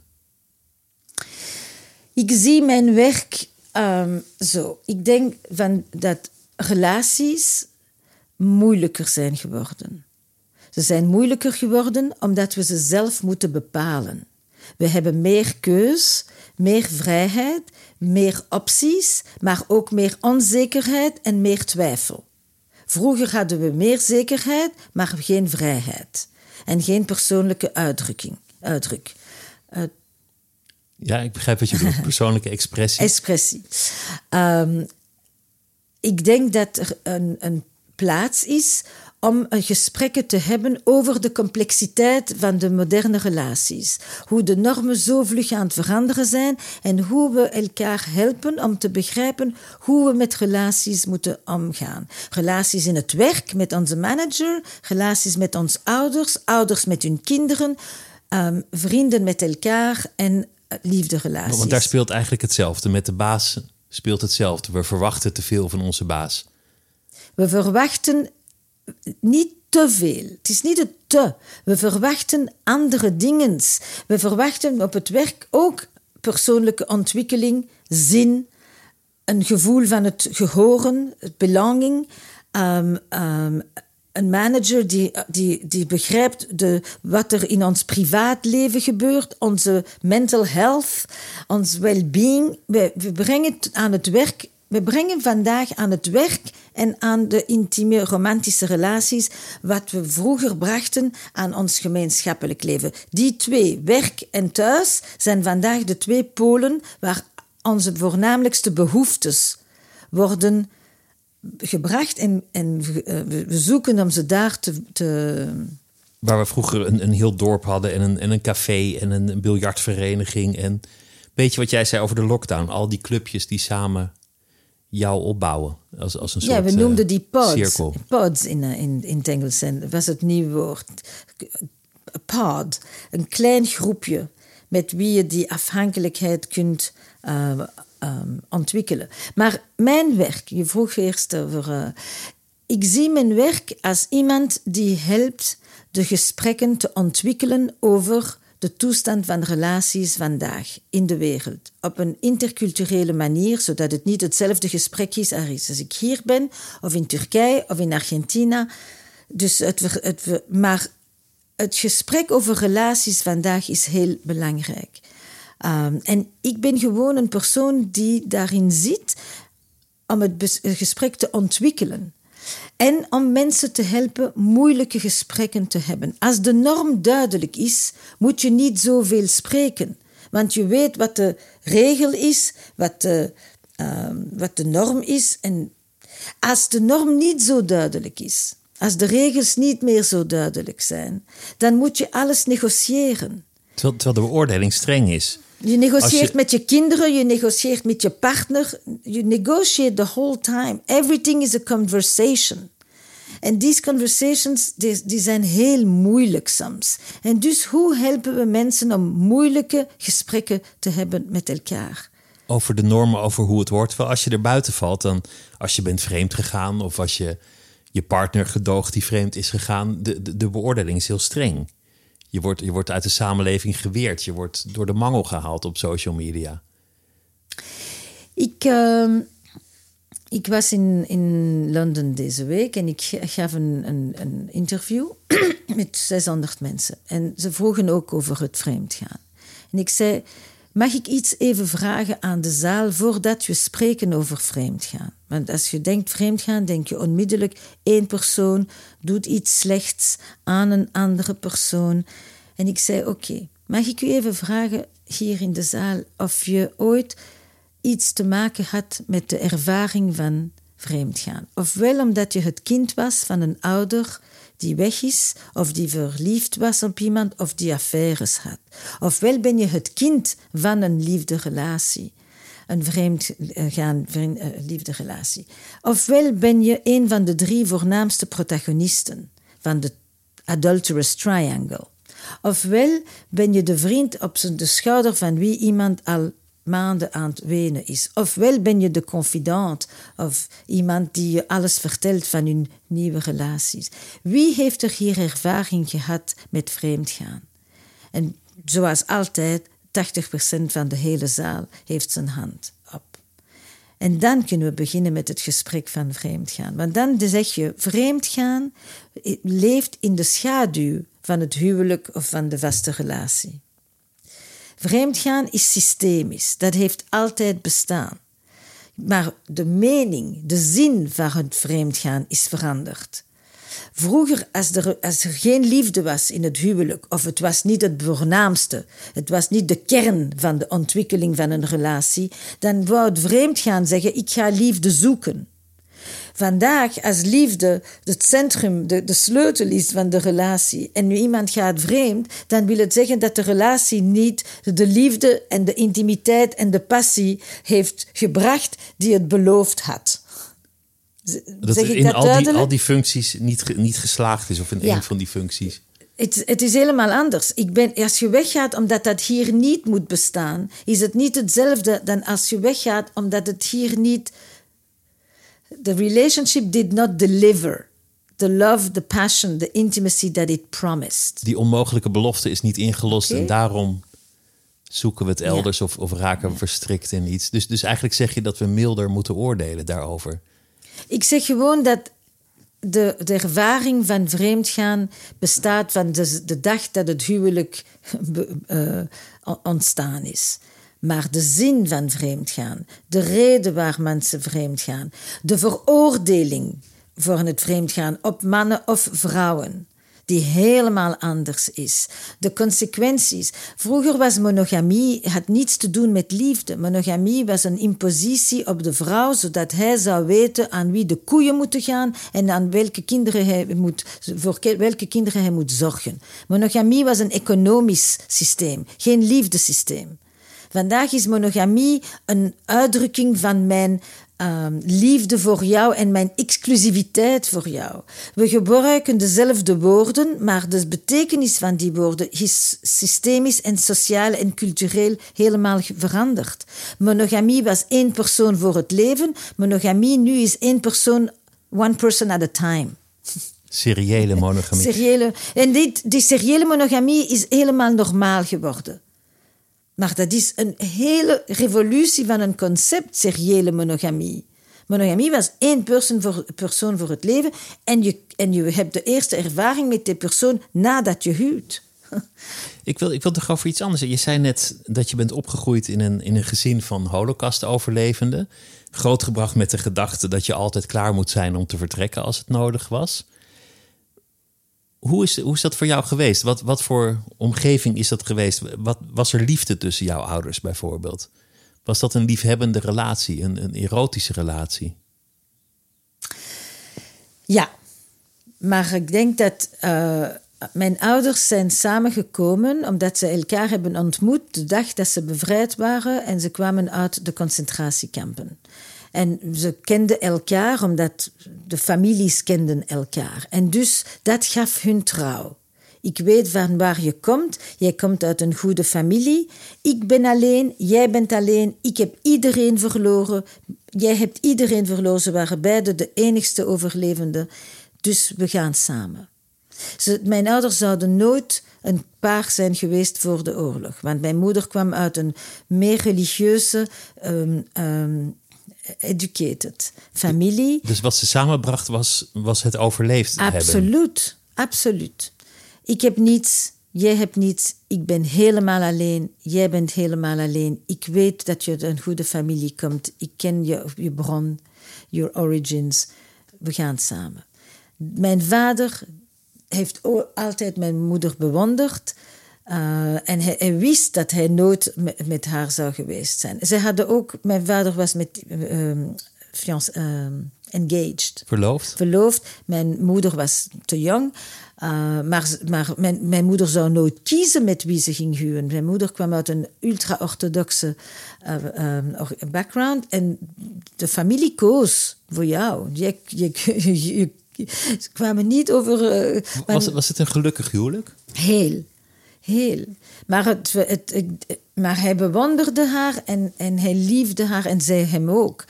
Ik zie mijn werk um, zo. Ik denk van dat relaties moeilijker zijn geworden. Ze zijn moeilijker geworden omdat we ze zelf moeten bepalen. We hebben meer keus, meer vrijheid, meer opties, maar ook meer onzekerheid en meer twijfel. Vroeger hadden we meer zekerheid, maar geen vrijheid en geen persoonlijke uitdrukking. Uitdruk. ja, ik begrijp wat je bedoelt. Persoonlijke expressie. Expressie. Um, ik denk dat er een, een plaats is om gesprekken te hebben over de complexiteit van de moderne relaties. Hoe de normen zo vlug aan het veranderen zijn en hoe we elkaar helpen om te begrijpen hoe we met relaties moeten omgaan. Relaties in het werk met onze manager, relaties met onze ouders, ouders met hun kinderen, um, vrienden met elkaar en liefderelaties. Want daar speelt eigenlijk hetzelfde. Met de baas speelt hetzelfde. We verwachten te veel van onze baas. We verwachten niet te veel. Het is niet het te. We verwachten andere dingen. We verwachten op het werk ook persoonlijke ontwikkeling, zin, een gevoel van het gehoren, het belonging. Um, um, een manager die, die, die begrijpt de, wat er in ons privaatleven gebeurt, onze mental health, ons well-being. We, we brengen het aan het werk we brengen vandaag aan het werk en aan de intieme romantische relaties wat we vroeger brachten aan ons gemeenschappelijk leven. Die twee, werk en thuis, zijn vandaag de twee polen waar onze voornamelijkste behoeftes worden gebracht en, en we zoeken om ze daar te, te Waar we vroeger een, een heel dorp hadden en een, en een café en een, een biljartvereniging. En weet je wat jij zei over de lockdown? Al die clubjes die samen jou opbouwen. Als, als een soort Ja, we noemden uh, die pods. Cirkel. Pods in, uh, in, in het Engels. En was het nieuwe woord. Pod. Een klein groepje met wie je die afhankelijkheid kunt uh, um, ontwikkelen. Maar mijn werk, je vroeg eerst over. Uh, ik zie mijn werk als iemand die helpt de gesprekken te ontwikkelen over de toestand van relaties vandaag in de wereld. Op een interculturele manier, zodat het niet hetzelfde gesprek is als ik hier ben, of in Turkije of in Argentina. Dus het, het, maar het gesprek over relaties vandaag is heel belangrijk. Um, en ik ben gewoon een persoon die daarin zit om het gesprek te ontwikkelen. En om mensen te helpen moeilijke gesprekken te hebben. Als de norm duidelijk is, moet je niet zoveel spreken. Want je weet wat de regel is, wat de, uh, wat de norm is. En als de norm niet zo duidelijk is, als de regels niet meer zo duidelijk zijn, dan moet je alles negociëren. Terwijl de beoordeling streng is. Je negocieert je... met je kinderen, je negocieert met je partner. Je negotiate the whole time. Everything is a conversation. En die conversations die, die zijn heel moeilijk soms. En dus hoe helpen we mensen om moeilijke gesprekken te hebben met elkaar? Over de normen, over hoe het wordt. Wel, als je er buiten valt, dan als je bent vreemd gegaan of als je je partner gedoogt die vreemd is gegaan, de, de, de beoordeling is heel streng. Je wordt, je wordt uit de samenleving geweerd. Je wordt door de mangel gehaald op social media. Ik, uh, ik was in, in Londen deze week en ik gaf een, een, een interview met 600 mensen. En ze vroegen ook over het vreemdgaan. En ik zei: Mag ik iets even vragen aan de zaal voordat we spreken over vreemdgaan? Want als je denkt vreemdgaan, denk je onmiddellijk één persoon doet iets slechts aan een andere persoon. En ik zei: Oké, mag ik u even vragen hier in de zaal of je ooit iets te maken had met de ervaring van vreemdgaan? Ofwel omdat je het kind was van een ouder die weg is, of die verliefd was op iemand, of die affaires had. Ofwel ben je het kind van een liefderelatie, een vreemdgaan uh, liefderelatie. Ofwel ben je een van de drie voornaamste protagonisten van de adulterous triangle. Ofwel ben je de vriend op de schouder van wie iemand al maanden aan het wenen is. Ofwel ben je de confidant of iemand die je alles vertelt van hun nieuwe relaties. Wie heeft er hier ervaring gehad met vreemdgaan? En zoals altijd, 80% van de hele zaal heeft zijn hand op. En dan kunnen we beginnen met het gesprek van vreemdgaan. Want dan zeg je, vreemdgaan leeft in de schaduw van het huwelijk of van de vaste relatie. Vreemdgaan is systemisch, dat heeft altijd bestaan. Maar de mening, de zin van het vreemdgaan is veranderd. Vroeger, als er, als er geen liefde was in het huwelijk, of het was niet het voornaamste, het was niet de kern van de ontwikkeling van een relatie, dan wou het vreemdgaan zeggen: ik ga liefde zoeken. Vandaag, als liefde het centrum, de, de sleutel is van de relatie, en nu iemand gaat vreemd, dan wil het zeggen dat de relatie niet de liefde en de intimiteit en de passie heeft gebracht die het beloofd had. Dat zeg in dat al, die, al die functies niet, niet geslaagd is, of in ja. een van die functies. Het, het, is helemaal anders. Ik ben, als je weggaat omdat dat hier niet moet bestaan, is het niet hetzelfde dan als je weggaat omdat het hier niet the relationship did not deliver the love, the passion, the intimacy that it promised. Die onmogelijke belofte is niet ingelost en daarom zoeken we het elders of, of raken we verstrikt in iets. Dus, dus eigenlijk zeg je dat we milder moeten oordelen daarover. Ik zeg gewoon dat de, de ervaring van vreemdgaan bestaat van de, de dag dat het huwelijk uh, ontstaan is. Maar de zin van vreemdgaan, de reden waar mensen vreemdgaan, de veroordeling voor het vreemdgaan op mannen of vrouwen, die helemaal anders is. De consequenties. Vroeger was monogamie, had niets te doen met liefde. Monogamie was een impositie op de vrouw, zodat hij zou weten aan wie de koeien moeten gaan en aan welke kinderen hij moet, voor welke kinderen hij moet zorgen. Monogamie was een economisch systeem, geen liefdesysteem. Vandaag is monogamie een uitdrukking van mijn ehm, liefde voor jou en mijn exclusiviteit voor jou. We gebruiken dezelfde woorden, maar de betekenis van die woorden is systemisch en sociaal en cultureel helemaal veranderd. Monogamie was één persoon voor het leven, monogamie nu is één persoon, one person at a time. Seriële monogamie. Seriële, en dit, die seriële monogamie is helemaal normaal geworden. Maar dat is een hele revolutie van een concept, seriële monogamie. Monogamie was één persoon voor, persoon voor het leven en je, en je hebt de eerste ervaring met die persoon nadat je huwt. Ik wil, ik wil toch over iets anders. Je zei net dat je bent opgegroeid in een, in een gezin van holocaustoverlevenden. Grootgebracht met de gedachte dat je altijd klaar moet zijn om te vertrekken als het nodig was. Hoe is, hoe is dat voor jou geweest? Wat, wat voor omgeving is dat geweest? Wat, was er liefde tussen jouw ouders bijvoorbeeld? Was dat een liefhebbende relatie, een, een erotische relatie? Ja, maar ik denk dat uh, mijn ouders zijn samengekomen omdat ze elkaar hebben ontmoet de dag dat ze bevrijd waren en ze kwamen uit de concentratiekampen. En ze kenden elkaar omdat de families kenden elkaar. En dus dat gaf hun trouw. Ik weet van waar je komt. Jij komt uit een goede familie. Ik ben alleen, jij bent alleen. Ik heb iedereen verloren. Jij hebt iedereen verloren. Ze waren beide de enigste overlevenden. Dus we gaan samen. Mijn ouders zouden nooit een paar zijn geweest voor de oorlog. Want mijn moeder kwam uit een meer religieuze, um, um, educated familie. Dus wat ze samenbracht was, was het overleefd absoluut, hebben? Absoluut. Ik heb niets, jij hebt niets. Ik ben helemaal alleen, jij bent helemaal alleen. Ik weet dat je uit een goede familie komt. Ik ken je, je bron, your origins. We gaan samen. Mijn vader heeft altijd mijn moeder bewonderd. Uh, en hij, wist dat hij nooit met, haar zou geweest zijn. Ze hadden ook, mijn vader was met um, fiance, um, engaged. Verloofd? Verloofd. Mijn moeder was te jong. Uh, maar maar mijn, mijn, moeder zou nooit kiezen met wie ze ging huwen. Mijn moeder kwam uit een ultra-orthodoxe uh, um, background. En de familie koos voor jou. Je, je, je, ze kwamen niet over. Uh, was, was het een gelukkig huwelijk? Heel, heel. Maar, het, maar hij bewonderde haar en, en hij liefde haar en zij hem ook.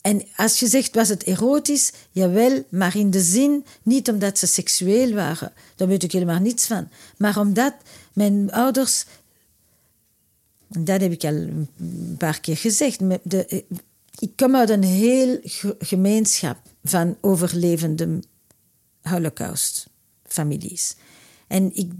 En als je zegt, was het erotisch? Jawel, maar in de zin, niet omdat ze seksueel waren. Daar weet ik helemaal niets van. Maar omdat mijn ouders, dat heb ik al een paar keer gezegd, de, ik kom uit een heel gemeenschap van overlevende Holocaust-families. En ik,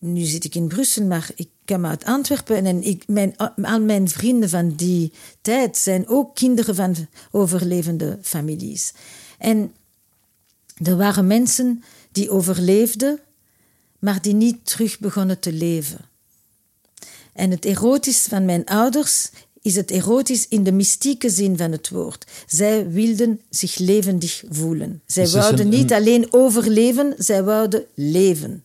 nu zit ik in Brussel, maar ik kom uit Antwerpen en ik, mijn, al mijn vrienden van die tijd zijn ook kinderen van overlevende families. En er waren mensen die overleefden, maar die niet terug begonnen te leven. En het erotisch van mijn ouders is het erotisch in de mystieke zin van het woord. Zij wilden zich levendig voelen. Zij dus wouden niet alleen overleven, zij wouden leven.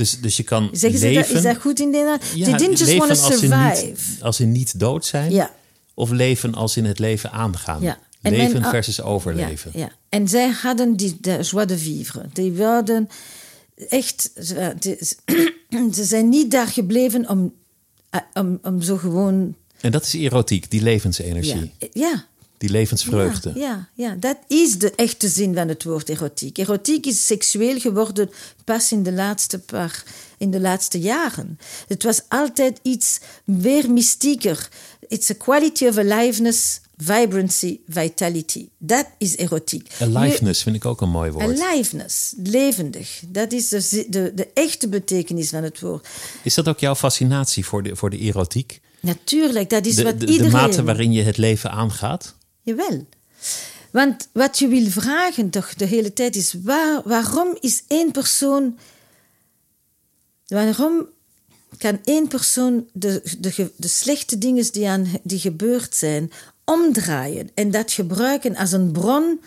Dus, dus je kan Zeggen leven... Dat, is dat goed in Nederland? Ja, They didn't just want to survive. Niet, als in niet dood zijn? Ja. Of leven als in het leven aangaan? Ja. leven versus overleven. Ja, ja, En zij hadden die de joie de vivre. Die wilden echt... Ze zijn niet daar gebleven om, om, om zo gewoon en dat is erotiek, die levensenergie. Ja. ja. Die levensvreugde. Ja, ja, dat is de echte zin van het woord erotiek. Erotiek is seksueel geworden pas in de laatste paar, in de laatste jaren. Het was altijd iets weer mystieker. It's a quality of aliveness, vibrancy, vitality. Dat is erotiek. Aliveness vind ik ook een mooi woord. Aliveness, levendig. Dat is de, de, de echte betekenis van het woord. Is dat ook jouw fascinatie voor de, voor de erotiek? Natuurlijk, dat is de, wat de, iedereen... De mate waarin je het leven aangaat? Jawel. Want wat je wil vragen toch de hele tijd is... Waar, waarom is één persoon... Waarom kan één persoon de, de, de slechte dingen die, aan, die gebeurd zijn... omdraaien en dat gebruiken als een bron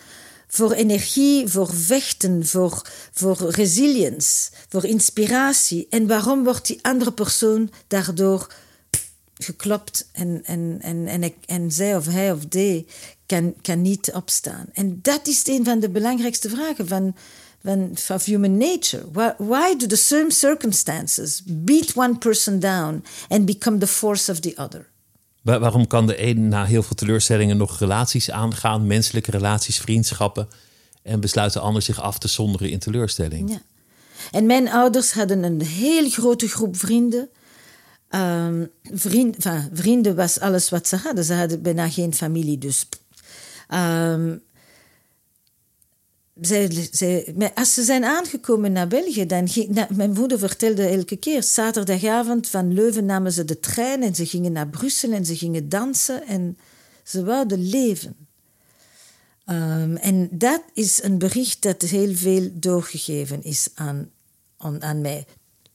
voor energie, voor vechten, voor, voor resilience, voor inspiratie. En waarom wordt die andere persoon daardoor geklopt en, en, en, en, en zij of hij of die kan, kan niet opstaan. En dat is een van de belangrijkste vragen van, van, van human nature. Why, why do the same circumstances beat one person down and become the force of the other? Wa- waarom kan de een na heel veel teleurstellingen nog relaties aangaan, menselijke relaties, vriendschappen, en besluit de ander zich af te zonderen in teleurstelling? Ja. En mijn ouders hadden een heel grote groep vrienden. Ehm, vriend, enfin, vrienden was alles wat ze hadden. Ze hadden bijna geen familie, dus. Ehm, zij, zij, als ze zijn aangekomen naar België, dan ging, mijn moeder vertelde elke keer, zaterdagavond van Leuven namen ze de trein en ze gingen naar Brussel en ze gingen dansen en ze wouden leven. Ehm, en dat is een bericht dat heel veel doorgegeven is aan, aan, aan mij.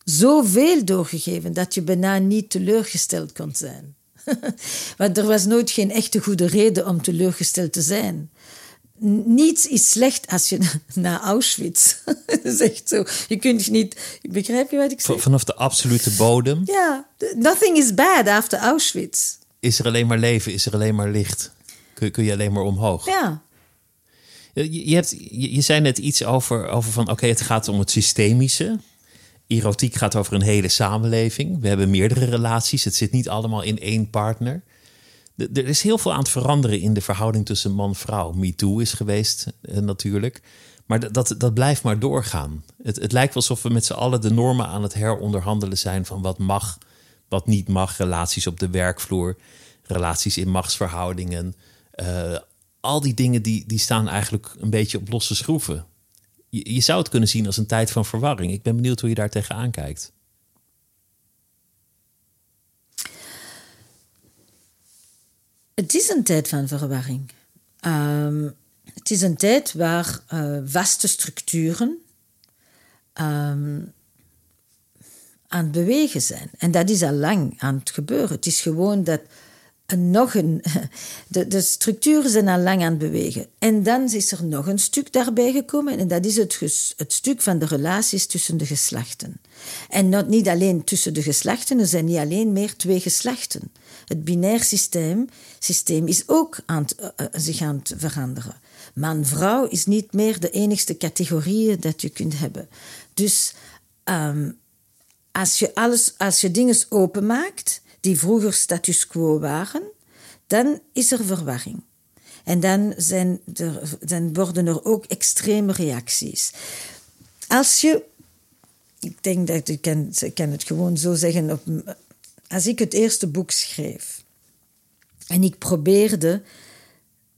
Zoveel doorgegeven dat je bijna niet teleurgesteld kon zijn. Want er was nooit geen echte goede reden om teleurgesteld te zijn. Niets is slecht als je naar Auschwitz. dat is echt zo. Je kunt niet. Begrijp je wat ik zeg? Vanaf de absolute bodem Ja, nothing is bad after Auschwitz. is er alleen maar leven, is er alleen maar licht. Kun, kun je alleen maar omhoog. Ja, Je, hebt, je, je zei net iets over, over van oké, het gaat om het systemische. Erotiek gaat over een hele samenleving. We hebben meerdere relaties. Het zit niet allemaal in één partner. Er is heel veel aan het veranderen in de verhouding tussen man en vrouw. MeToo is geweest eh, natuurlijk. Maar dat, dat, dat blijft maar doorgaan. Het, het lijkt wel alsof we met z'n allen de normen aan het heronderhandelen zijn van wat mag, wat niet mag. Relaties op de werkvloer, relaties in machtsverhoudingen. Eh, al die dingen die, die staan eigenlijk een beetje op losse schroeven. Je, zou het kunnen zien als een tijd van verwarring. Ik ben benieuwd hoe je daar tegenaan kijkt. Het is een tijd van verwarring. Ehm, het is een tijd waar eh, vaste structuren ehm, aan het bewegen zijn. En dat is al lang aan het gebeuren. Het is gewoon dat een nog een. De, de structuren zijn al lang aan het bewegen. En dan is er nog een stuk daarbij gekomen. En dat is het, het stuk van de relaties tussen de geslachten. En not, niet alleen tussen de geslachten, er zijn niet alleen meer twee geslachten. Het binair systeem, systeem is ook aan het, eh, eh, zich aan het veranderen. Man-vrouw is niet meer de enigste categorieën dat je kunt hebben. Dus ehm, als je, alles, als je dingen openmaakt die vroeger status quo waren, dan is er verwarring. En dan, zijn er, dan worden er ook extreme reacties. Als je, ik denk dat ik kan, ik kan het gewoon zo zeggen, op, als ik het eerste boek schreef en ik probeerde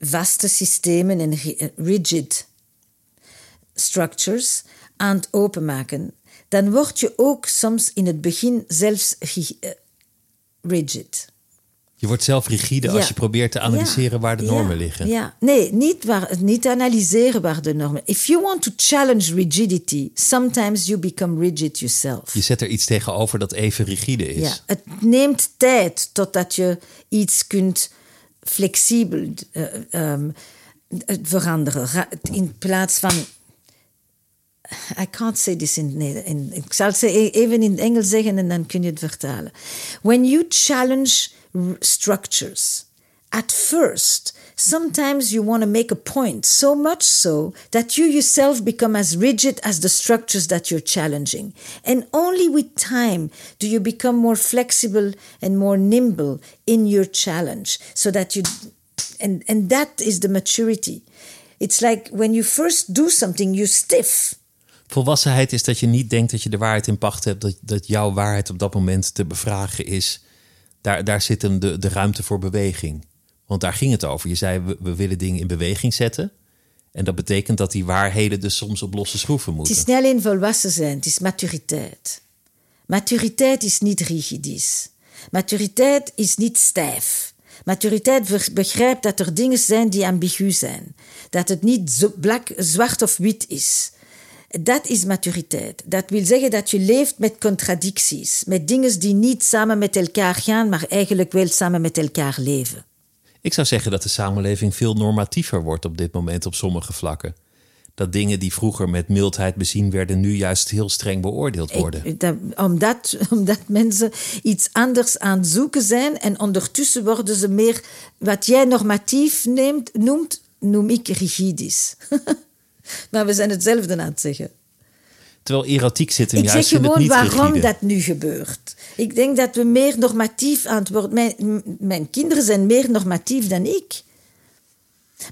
vaste systemen en ri- rigid structures aan het openmaken, dan word je ook soms in het begin zelfs eh, rigid. Je wordt zelf rigide als je probeert te analyseren Ja. waar de Ja. normen liggen. Ja, nee, niet, waar, niet analyseren waar de normen. If you want to challenge rigidity, sometimes you become rigid yourself. Je zet er iets tegenover dat even rigide is. Ja, het neemt tijd totdat je iets kunt flexibel eh, ehm, eh, veranderen. Ra- In plaats van. I can't say this in, in Ik zal het even in Engels zeggen en dan kun je het vertalen. When you challenge structures, at first, sometimes you want to make a point, so much so that you yourself become as rigid as the structures that you're challenging. And only with time do you become more flexible and more nimble in your challenge, so that you, and, and that is the maturity. It's like when you first do something, you stiff. Volwassenheid is dat je niet denkt dat je de waarheid in pacht hebt, dat, dat jouw waarheid op dat moment te bevragen is. Daar, daar zit hem de, de ruimte voor beweging. Want daar ging het over. Je zei, we, we willen dingen in beweging zetten. En dat betekent dat die waarheden dus soms op losse schroeven Het moeten. is niet alleen volwassen zijn, het is maturiteit. Maturiteit is niet rigidisch. Maturiteit is niet stijf. Maturiteit begrijpt dat er dingen zijn die ambigu zijn. Dat het niet zo blak, zwart of wit is. Dat is maturiteit. Dat wil zeggen dat je leeft met contradicties, met dingen die niet samen met elkaar gaan, maar eigenlijk wel samen met elkaar leven. Ik zou zeggen dat de samenleving veel normatiever wordt op dit moment op sommige vlakken. dat dingen die vroeger met mildheid bezien werden, nu juist heel streng beoordeeld worden. Ik, dat, omdat, omdat mensen iets anders aan het zoeken zijn en ondertussen worden ze meer, wat jij normatief neemt, noemt, noem ik rigidisch. maar we zijn hetzelfde aan het zeggen. Terwijl erotiek zit hem Ik juist zeg in het gewoon niet waarom rigide. dat nu gebeurt. Ik denk dat we meer normatief aan het worden. Mijn, mijn kinderen zijn meer normatief dan ik.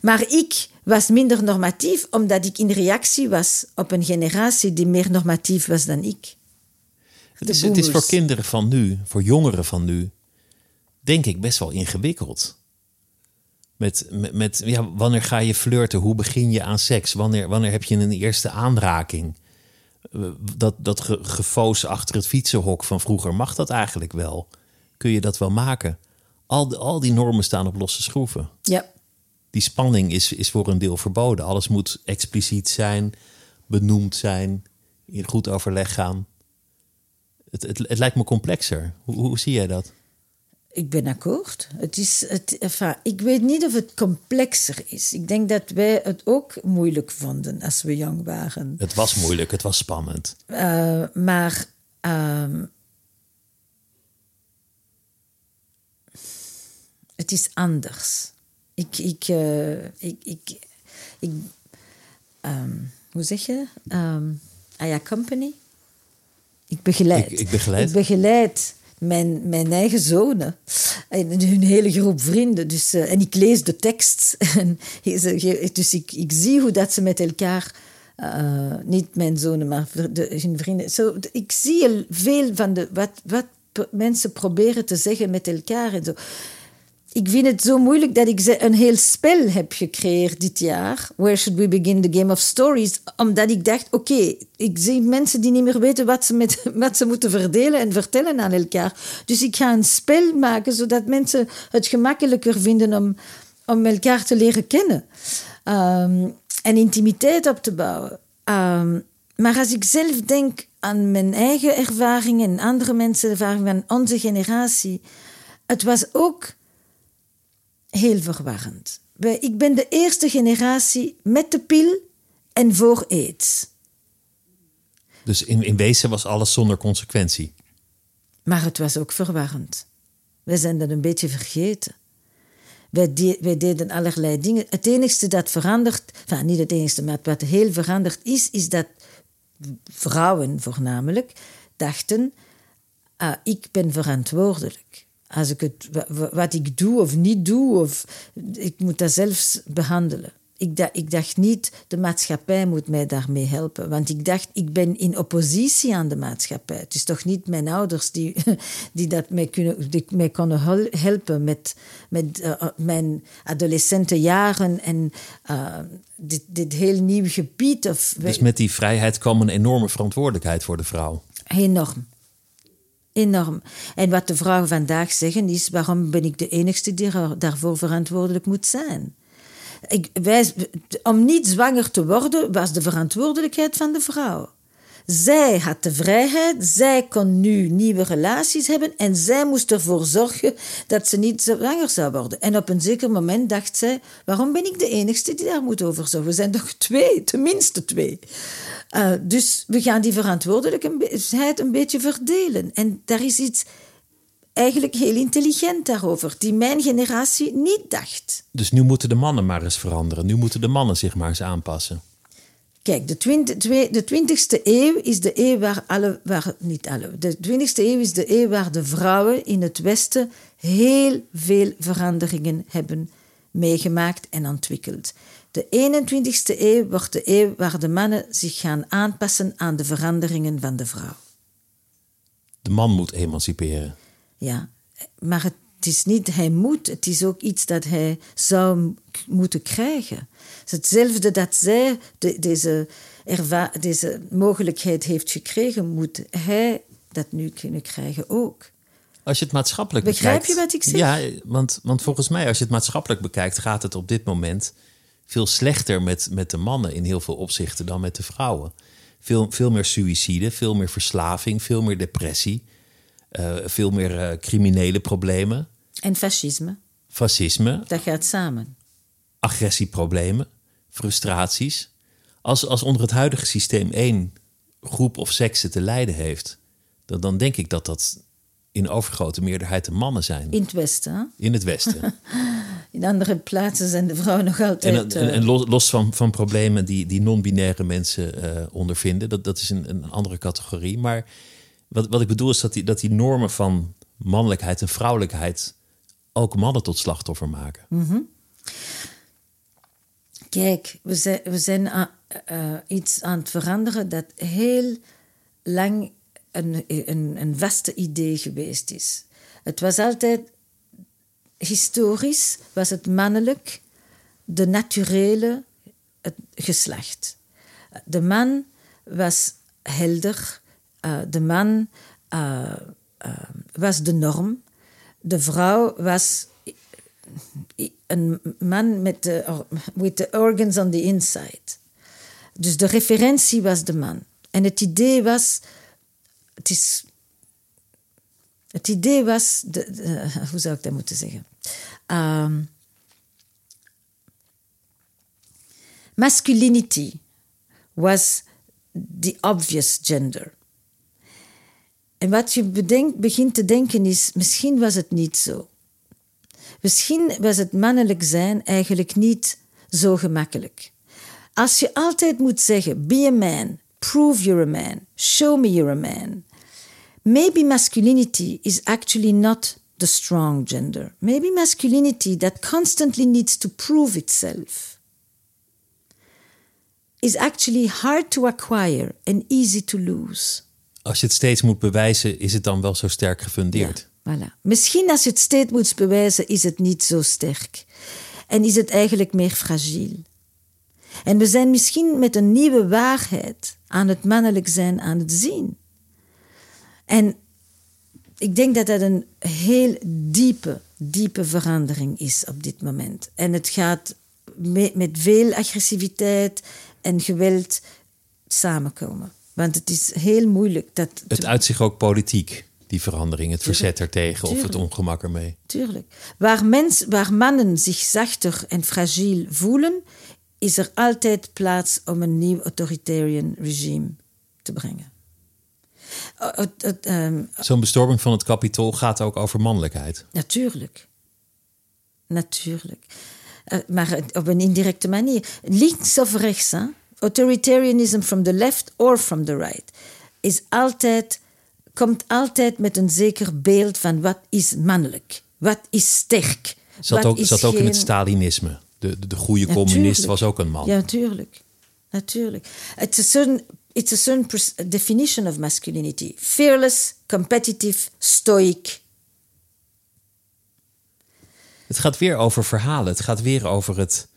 Maar ik was minder normatief omdat ik in reactie was op een generatie die meer normatief was dan ik. Het is, de het is voor kinderen van nu, voor jongeren van nu, denk ik best wel ingewikkeld. Met, met, met ja, wanneer ga je flirten? Hoe begin je aan seks? Wanneer, wanneer heb je een eerste aanraking? Eh, Dat, dat ge, gefoos achter het fietsenhok van vroeger, mag dat eigenlijk wel? Kun je dat wel maken? Al, die- al die normen staan op losse schroeven. Ja, Die spanning is, is voor een deel verboden. Alles moet expliciet zijn, benoemd zijn, in goed overleg gaan. Het, het, het lijkt me complexer. Hoe, hoe zie jij dat? Ik ben akkoord. Het is, het, enfin, ik weet niet of het complexer is. Ik denk dat wij het ook moeilijk vonden als we jong waren. Het was moeilijk, het was spannend. Uh, maar ehm, het is anders. Ik, ik, eh, ik, ik, ik ehm, hoe zeg je? Ehm I accompany. Ik begeleid. Ik- ik begeleid. Ik begeleid mijn, mijn eigen zonen en hun hele groep vrienden. Dus, eh, en ik lees de tekst. En dus ik, ik zie hoe dat ze met elkaar, eh, niet mijn zonen, maar hun vrienden. Zo, ik zie veel van de, wat, wat mensen proberen te zeggen met elkaar en zo. Ik vind het zo moeilijk dat ik een heel spel heb gecreëerd dit jaar. Where should we begin the game of stories? Omdat ik dacht, oké, ik zie mensen die niet meer weten wat ze, met, wat ze moeten verdelen en vertellen aan elkaar. Dus ik ga een spel maken zodat mensen het gemakkelijker vinden om, om elkaar te leren kennen. Ehm, en intimiteit op te bouwen. Ehm, maar als ik zelf denk aan mijn eigen ervaringen en andere mensen ervaringen van onze generatie, het was ook heel verwarrend. Ik ben de eerste generatie met de pil en voor aids. Dus in, in wezen was alles zonder consequentie. Maar het was ook verwarrend. Wij zijn dat een beetje vergeten. Wij, de- wij deden allerlei dingen. Het enige dat verandert, enfin, niet het enige, maar wat heel veranderd is, is dat vrouwen voornamelijk dachten: ah, ik ben verantwoordelijk. Als ik het, wa- wa- wat ik doe of niet doe, of, ik moet dat zelfs behandelen. Ik dacht, ik dacht niet, de maatschappij moet mij daarmee helpen. Want ik dacht, ik ben in oppositie aan de maatschappij. Het is toch niet mijn ouders die, die, dat mij, kunnen, die mij konden hel- helpen met, met eh, mijn adolescente jaren en eh, dit, dit heel nieuw gebied. Of, Dus met die vrijheid kwam een enorme verantwoordelijkheid voor de vrouw. Enorm. Enorm. En wat de vrouwen vandaag zeggen is: waarom ben ik de enigste die daarvoor verantwoordelijk moet zijn? Ik, om niet zwanger te worden was de verantwoordelijkheid van de vrouw. Zij had de vrijheid, zij kon nu nieuwe relaties hebben en zij moest ervoor zorgen dat ze niet zwanger zou worden. En op een zeker moment dacht zij: waarom ben ik de enigste die daar moet over zorgen? We zijn toch twee, tenminste twee. Uh, dus we gaan die verantwoordelijkheid een beetje verdelen. En daar is iets eigenlijk heel intelligent daarover, die mijn generatie niet dacht. Dus nu moeten de mannen maar eens veranderen. Nu moeten de mannen zich maar eens aanpassen. Kijk, de, twint, twee- de 20e eeuw is de eeuw waar alle, waar, niet alle, de 20e eeuw is de eeuw waar de vrouwen in het Westen heel veel veranderingen hebben meegemaakt en ontwikkeld. De 21e eeuw wordt de eeuw waar de mannen zich gaan aanpassen aan de veranderingen van de vrouw. De man moet emanciperen. Ja, maar het is niet hij moet, het is ook iets dat hij zou moeten krijgen. Het is hetzelfde dat zij de- deze, deze mogelijkheid heeft gekregen, moet hij dat nu kunnen krijgen ook. Als je het maatschappelijk Begrijp bekijkt. je wat ik zeg? Ja, want, want volgens mij, als je het maatschappelijk bekijkt, gaat het op dit moment veel slechter met, met de mannen in heel veel opzichten dan met de vrouwen. Veel, veel meer suïcide, veel meer verslaving, veel meer depressie, eh, veel meer eh, criminele problemen, En fascisme, fascisme, dat gaat samen. agressieproblemen, frustraties. Als, als onder het huidige systeem één groep of sekse te lijden heeft, dan, dan denk ik dat dat in overgrote meerderheid de mannen zijn. In het Westen, hè? In het Westen. In andere plaatsen zijn de vrouwen nog altijd... En, en, eh, en los, los van, van problemen die, die non-binaire mensen eh, ondervinden, dat, dat is een, een andere categorie. Maar wat, wat ik bedoel is dat die, dat die normen van mannelijkheid en vrouwelijkheid ook mannen tot slachtoffer maken. Kijk, we zijn, we zijn aan- eh, iets aan het veranderen dat heel lang een, een, een vaste idee geweest is. Het was altijd, historisch was het mannelijk, de naturele het geslacht. De man was helder, eh, de man eh, eh, was de norm, de vrouw was een man met de, with the organs on the inside. Dus de referentie was de man. En het idee was, het is, het idee was, de, hoe zou ik dat moeten zeggen? Ehm, masculinity was the obvious gender. En wat je begint te denken is, misschien was het niet zo. Misschien was het mannelijk zijn eigenlijk niet zo gemakkelijk. Als je altijd moet zeggen: be a man, prove you're a man, show me you're a man. Maybe masculinity is actually not the strong gender. Maybe masculinity that constantly needs to prove itself is actually hard to acquire and easy to lose. Als je het steeds moet bewijzen, is het dan wel zo sterk gefundeerd? Voilà. Misschien als je het steeds moet bewijzen, is het niet zo sterk. En is het eigenlijk meer fragiel. En we zijn misschien met een nieuwe waarheid aan het mannelijk zijn aan het zien. En ik denk dat dat een heel diepe, diepe verandering is op dit moment. En het gaat me- met veel agressiviteit en geweld samenkomen. Want het is heel moeilijk dat Het uit zich ook politiek, die verandering, het verzet ertegen of het ongemak ermee. Tuurlijk. Waar, mens, waar mannen zich zachter en fragiel voelen, is er altijd plaats om een nieuw authoritarian regime te brengen. Uh, het- het, ehm, Zo'n bestorming van het kapitool gaat ook over mannelijkheid. natuurlijk. Natuurlijk. Uh, maar het- op een indirecte manier. Links of rechts, hè? authoritarianism from the left or from the right, is altijd, komt altijd met een zeker beeld van wat is mannelijk, wat is sterk. Zat ook, is zat ook in het Stalinisme. De, de, de goede Ja, communist tuurlijk. was ook een man. Ja, natuurlijk. Natuurlijk. It's a certain, it's a certain definition of masculinity. Fearless, competitive, stoic. Het gaat weer over verhalen. Het gaat weer over het,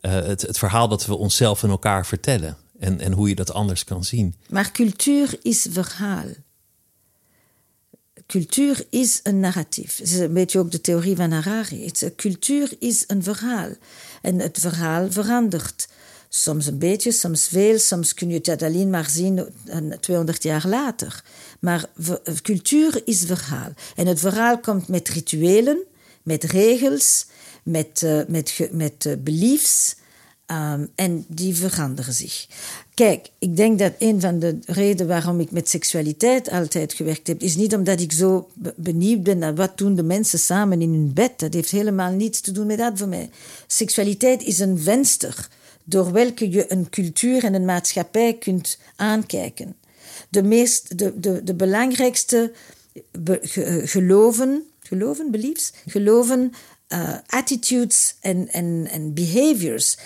eh, het, het verhaal dat we onszelf en elkaar vertellen. En, en hoe je dat anders kan zien. Maar cultuur is verhaal. Cultuur is een narratief. Het is een beetje ook de theorie van Harari. Cultuur is een verhaal. En het verhaal verandert. Soms een beetje, soms veel. Soms kun je het alleen maar zien een 200 jaar later. Maar ver- cultuur is verhaal. En het verhaal komt met rituelen, met regels, met, eh, met, met eh, beliefs. Um, en die veranderen zich. Kijk, ik denk dat een van de redenen waarom ik met seksualiteit altijd gewerkt heb, is niet omdat ik zo be- benieuwd ben naar wat doen de mensen samen in hun bed. Dat heeft helemaal niets te doen met dat voor mij. Seksualiteit is een venster door welke je een cultuur en een maatschappij kunt aankijken. De, meest, de, de, de belangrijkste be- ge- geloven, geloven, beliefs, geloven, uh, attitudes en, en, en behaviors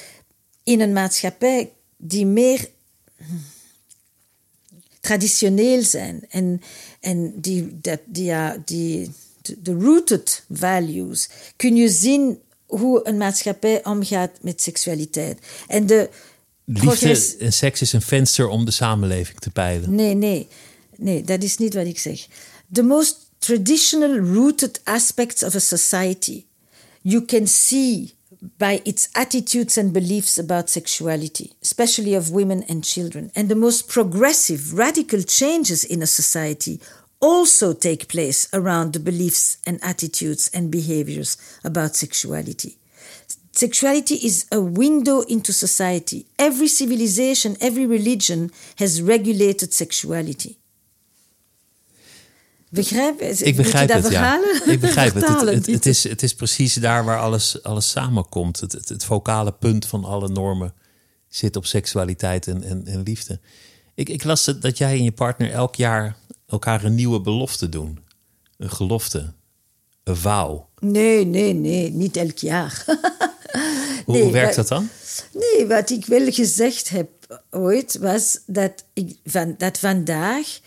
in een maatschappij die meer traditioneel zijn en, en die, dat, die, ja, die, de rooted values, kun je zien hoe een maatschappij omgaat met seksualiteit. En de Liefde en seks is een venster om de samenleving te peilen. Nee, nee, nee, dat is niet wat ik zeg. The most traditional rooted aspects of a society you can see by its attitudes and beliefs about sexuality, especially of women and children. And the most progressive, radical changes in a society also take place around the beliefs and attitudes and behaviors about sexuality. Sexuality is a window into society. Every civilization, every religion has regulated sexuality. Begrijp? Ik begrijp het, ja. Ik begrijp het. Het, het, is, het is precies daar waar alles, alles samenkomt. Het, het, punt van alle normen zit op seksualiteit en, en, en liefde. Ik, ik las dat jij en je partner elk jaar elkaar een nieuwe belofte doen. Een gelofte. Een vow. Nee, nee, nee, niet elk jaar. Hoe, Nee, hoe werkt dat dan? Nee, wat ik wel gezegd heb ooit was dat, ik, van, dat vandaag.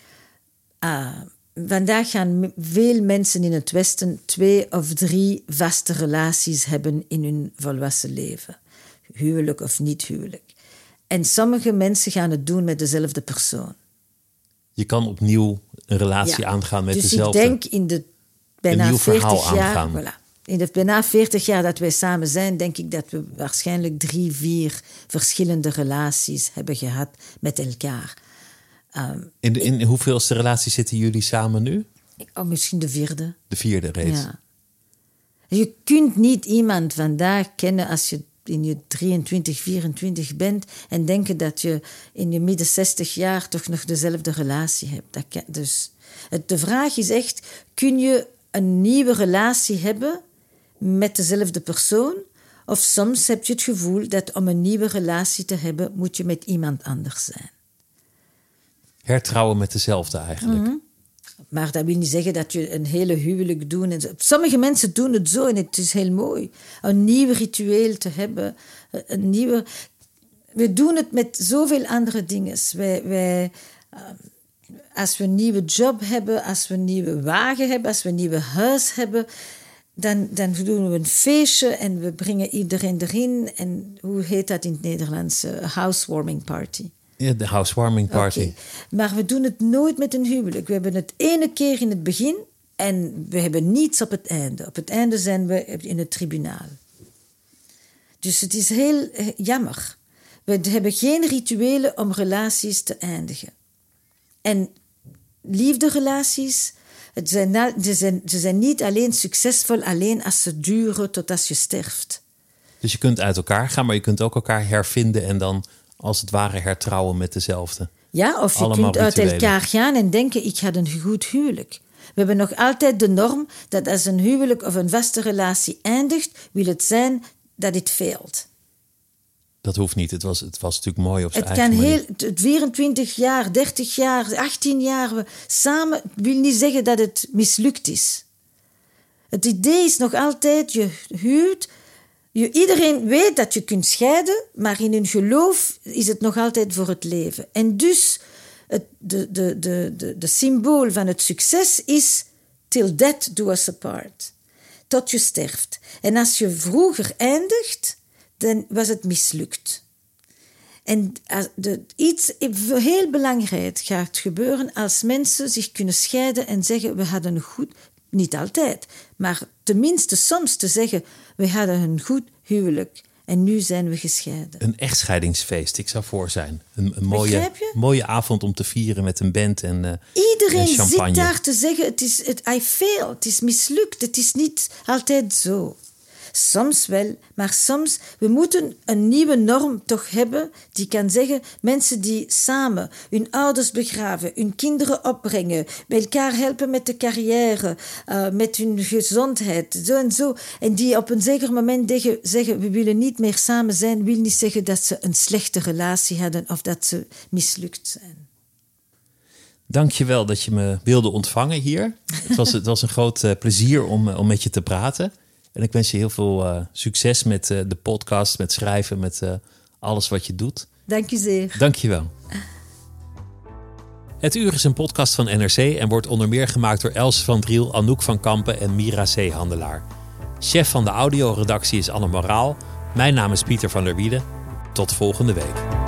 ah, vandaag gaan veel mensen in het Westen twee of drie vaste relaties hebben in hun volwassen leven. Huwelijk of niet huwelijk. En sommige mensen gaan het doen met dezelfde persoon. Je kan opnieuw een relatie Ja. aangaan met dus dezelfde. ik denk in de bijna nieuw 40 verhaal jaar, aangaan. Voilà, in de bijna 40 jaar dat wij samen zijn, denk ik dat we waarschijnlijk drie, vier verschillende relaties hebben gehad met elkaar. Ehm, In, de, in hoeveelste relatie zitten jullie samen nu? oh, misschien de vierde. De vierde reeds. Ja. Je kunt niet iemand vandaag kennen als je in je 23, 24 bent en denken dat je in je midden 60 jaar toch nog dezelfde relatie hebt. Dat kan- dus het, de vraag is echt, kun je een nieuwe relatie hebben met dezelfde persoon? Of soms heb je het gevoel dat om een nieuwe relatie te hebben, moet je met iemand anders zijn. Hertrouwen met dezelfde eigenlijk. Mhm. Maar dat wil niet zeggen dat je een hele huwelijk doet. En zo. Sommige mensen doen het zo en het is heel mooi. Een nieuw ritueel te hebben. Een nieuwe... We doen het met zoveel andere dingen. Wij, wij, eh, als we een nieuwe job hebben, als we een nieuwe wagen hebben, als we een nieuwe huis hebben, dan, dan doen we een feestje en we brengen iedereen erin. En hoe heet dat in het Nederlands? Eh, housewarming party. Ja, de housewarming party. Maar we doen het nooit met een huwelijk. We hebben het ene keer in het begin en we hebben niets op het einde. Op het einde zijn we in het tribunaal. Dus het is heel eh, jammer. We hebben geen rituelen om relaties te eindigen. En liefderelaties, het zijn, ze, zijn, ze zijn niet alleen succesvol alleen als ze duren tot als je sterft. Dus je kunt uit elkaar gaan, maar je kunt ook elkaar hervinden en dan als het ware hertrouwen met dezelfde. Ja, of je Allemaal kunt uit rituelen. elkaar gaan en denken: ik had een goed huwelijk. We hebben nog altijd de norm dat als een huwelijk of een vaste relatie eindigt, wil het zijn dat het failed. Dat hoeft niet. Het was, het was natuurlijk mooi op zijn Het eigen kan manier. heel, t- 24 jaar, 30 jaar, 18 jaar we samen, wil niet zeggen dat het mislukt is. Het idee is nog altijd, je huwt, je, iedereen weet dat je kunt scheiden, maar in hun geloof is het nog altijd voor het leven. En dus, het, de, de, de, de, de symbool van het succes is till death do us apart. Tot je sterft. En als je vroeger eindigt, dan was het mislukt. En de, iets heel belangrijk gaat gebeuren als mensen zich kunnen scheiden en zeggen: We hadden een goed, niet altijd, maar tenminste soms te zeggen: We hadden een goed huwelijk en nu zijn we gescheiden. Een echtscheidingsfeest, ik zou voor zijn. Een, een mooie, mooie avond om te vieren met een band en, en Iedereen champagne. zit daar te zeggen: het is, het, I failed, het is mislukt. Het is niet altijd zo. Soms wel, maar soms, we moeten een nieuwe norm toch hebben die kan zeggen, mensen die samen hun ouders begraven, hun kinderen opbrengen, bij elkaar helpen met de carrière, eh, met hun gezondheid, zo en zo, en die op een zeker moment zeggen, zeggen, we willen niet meer samen zijn, wil niet zeggen dat ze een slechte relatie hadden of dat ze mislukt zijn. Dank je wel dat je me wilde ontvangen hier. Het was, het was een groot eh, plezier om, eh, om met je te praten. En ik wens je heel veel eh, succes met eh, de podcast, met schrijven, met eh, alles wat je doet. Dank u zeer. Dank je wel. Het Uur is een podcast van NRC en wordt onder meer gemaakt door Els van Driel, Anouk van Kampen en Mira Zeehandelaar. Chef van de audioredactie is Anne Moraal. Mijn naam is Pieter van der Wielen. Tot volgende week.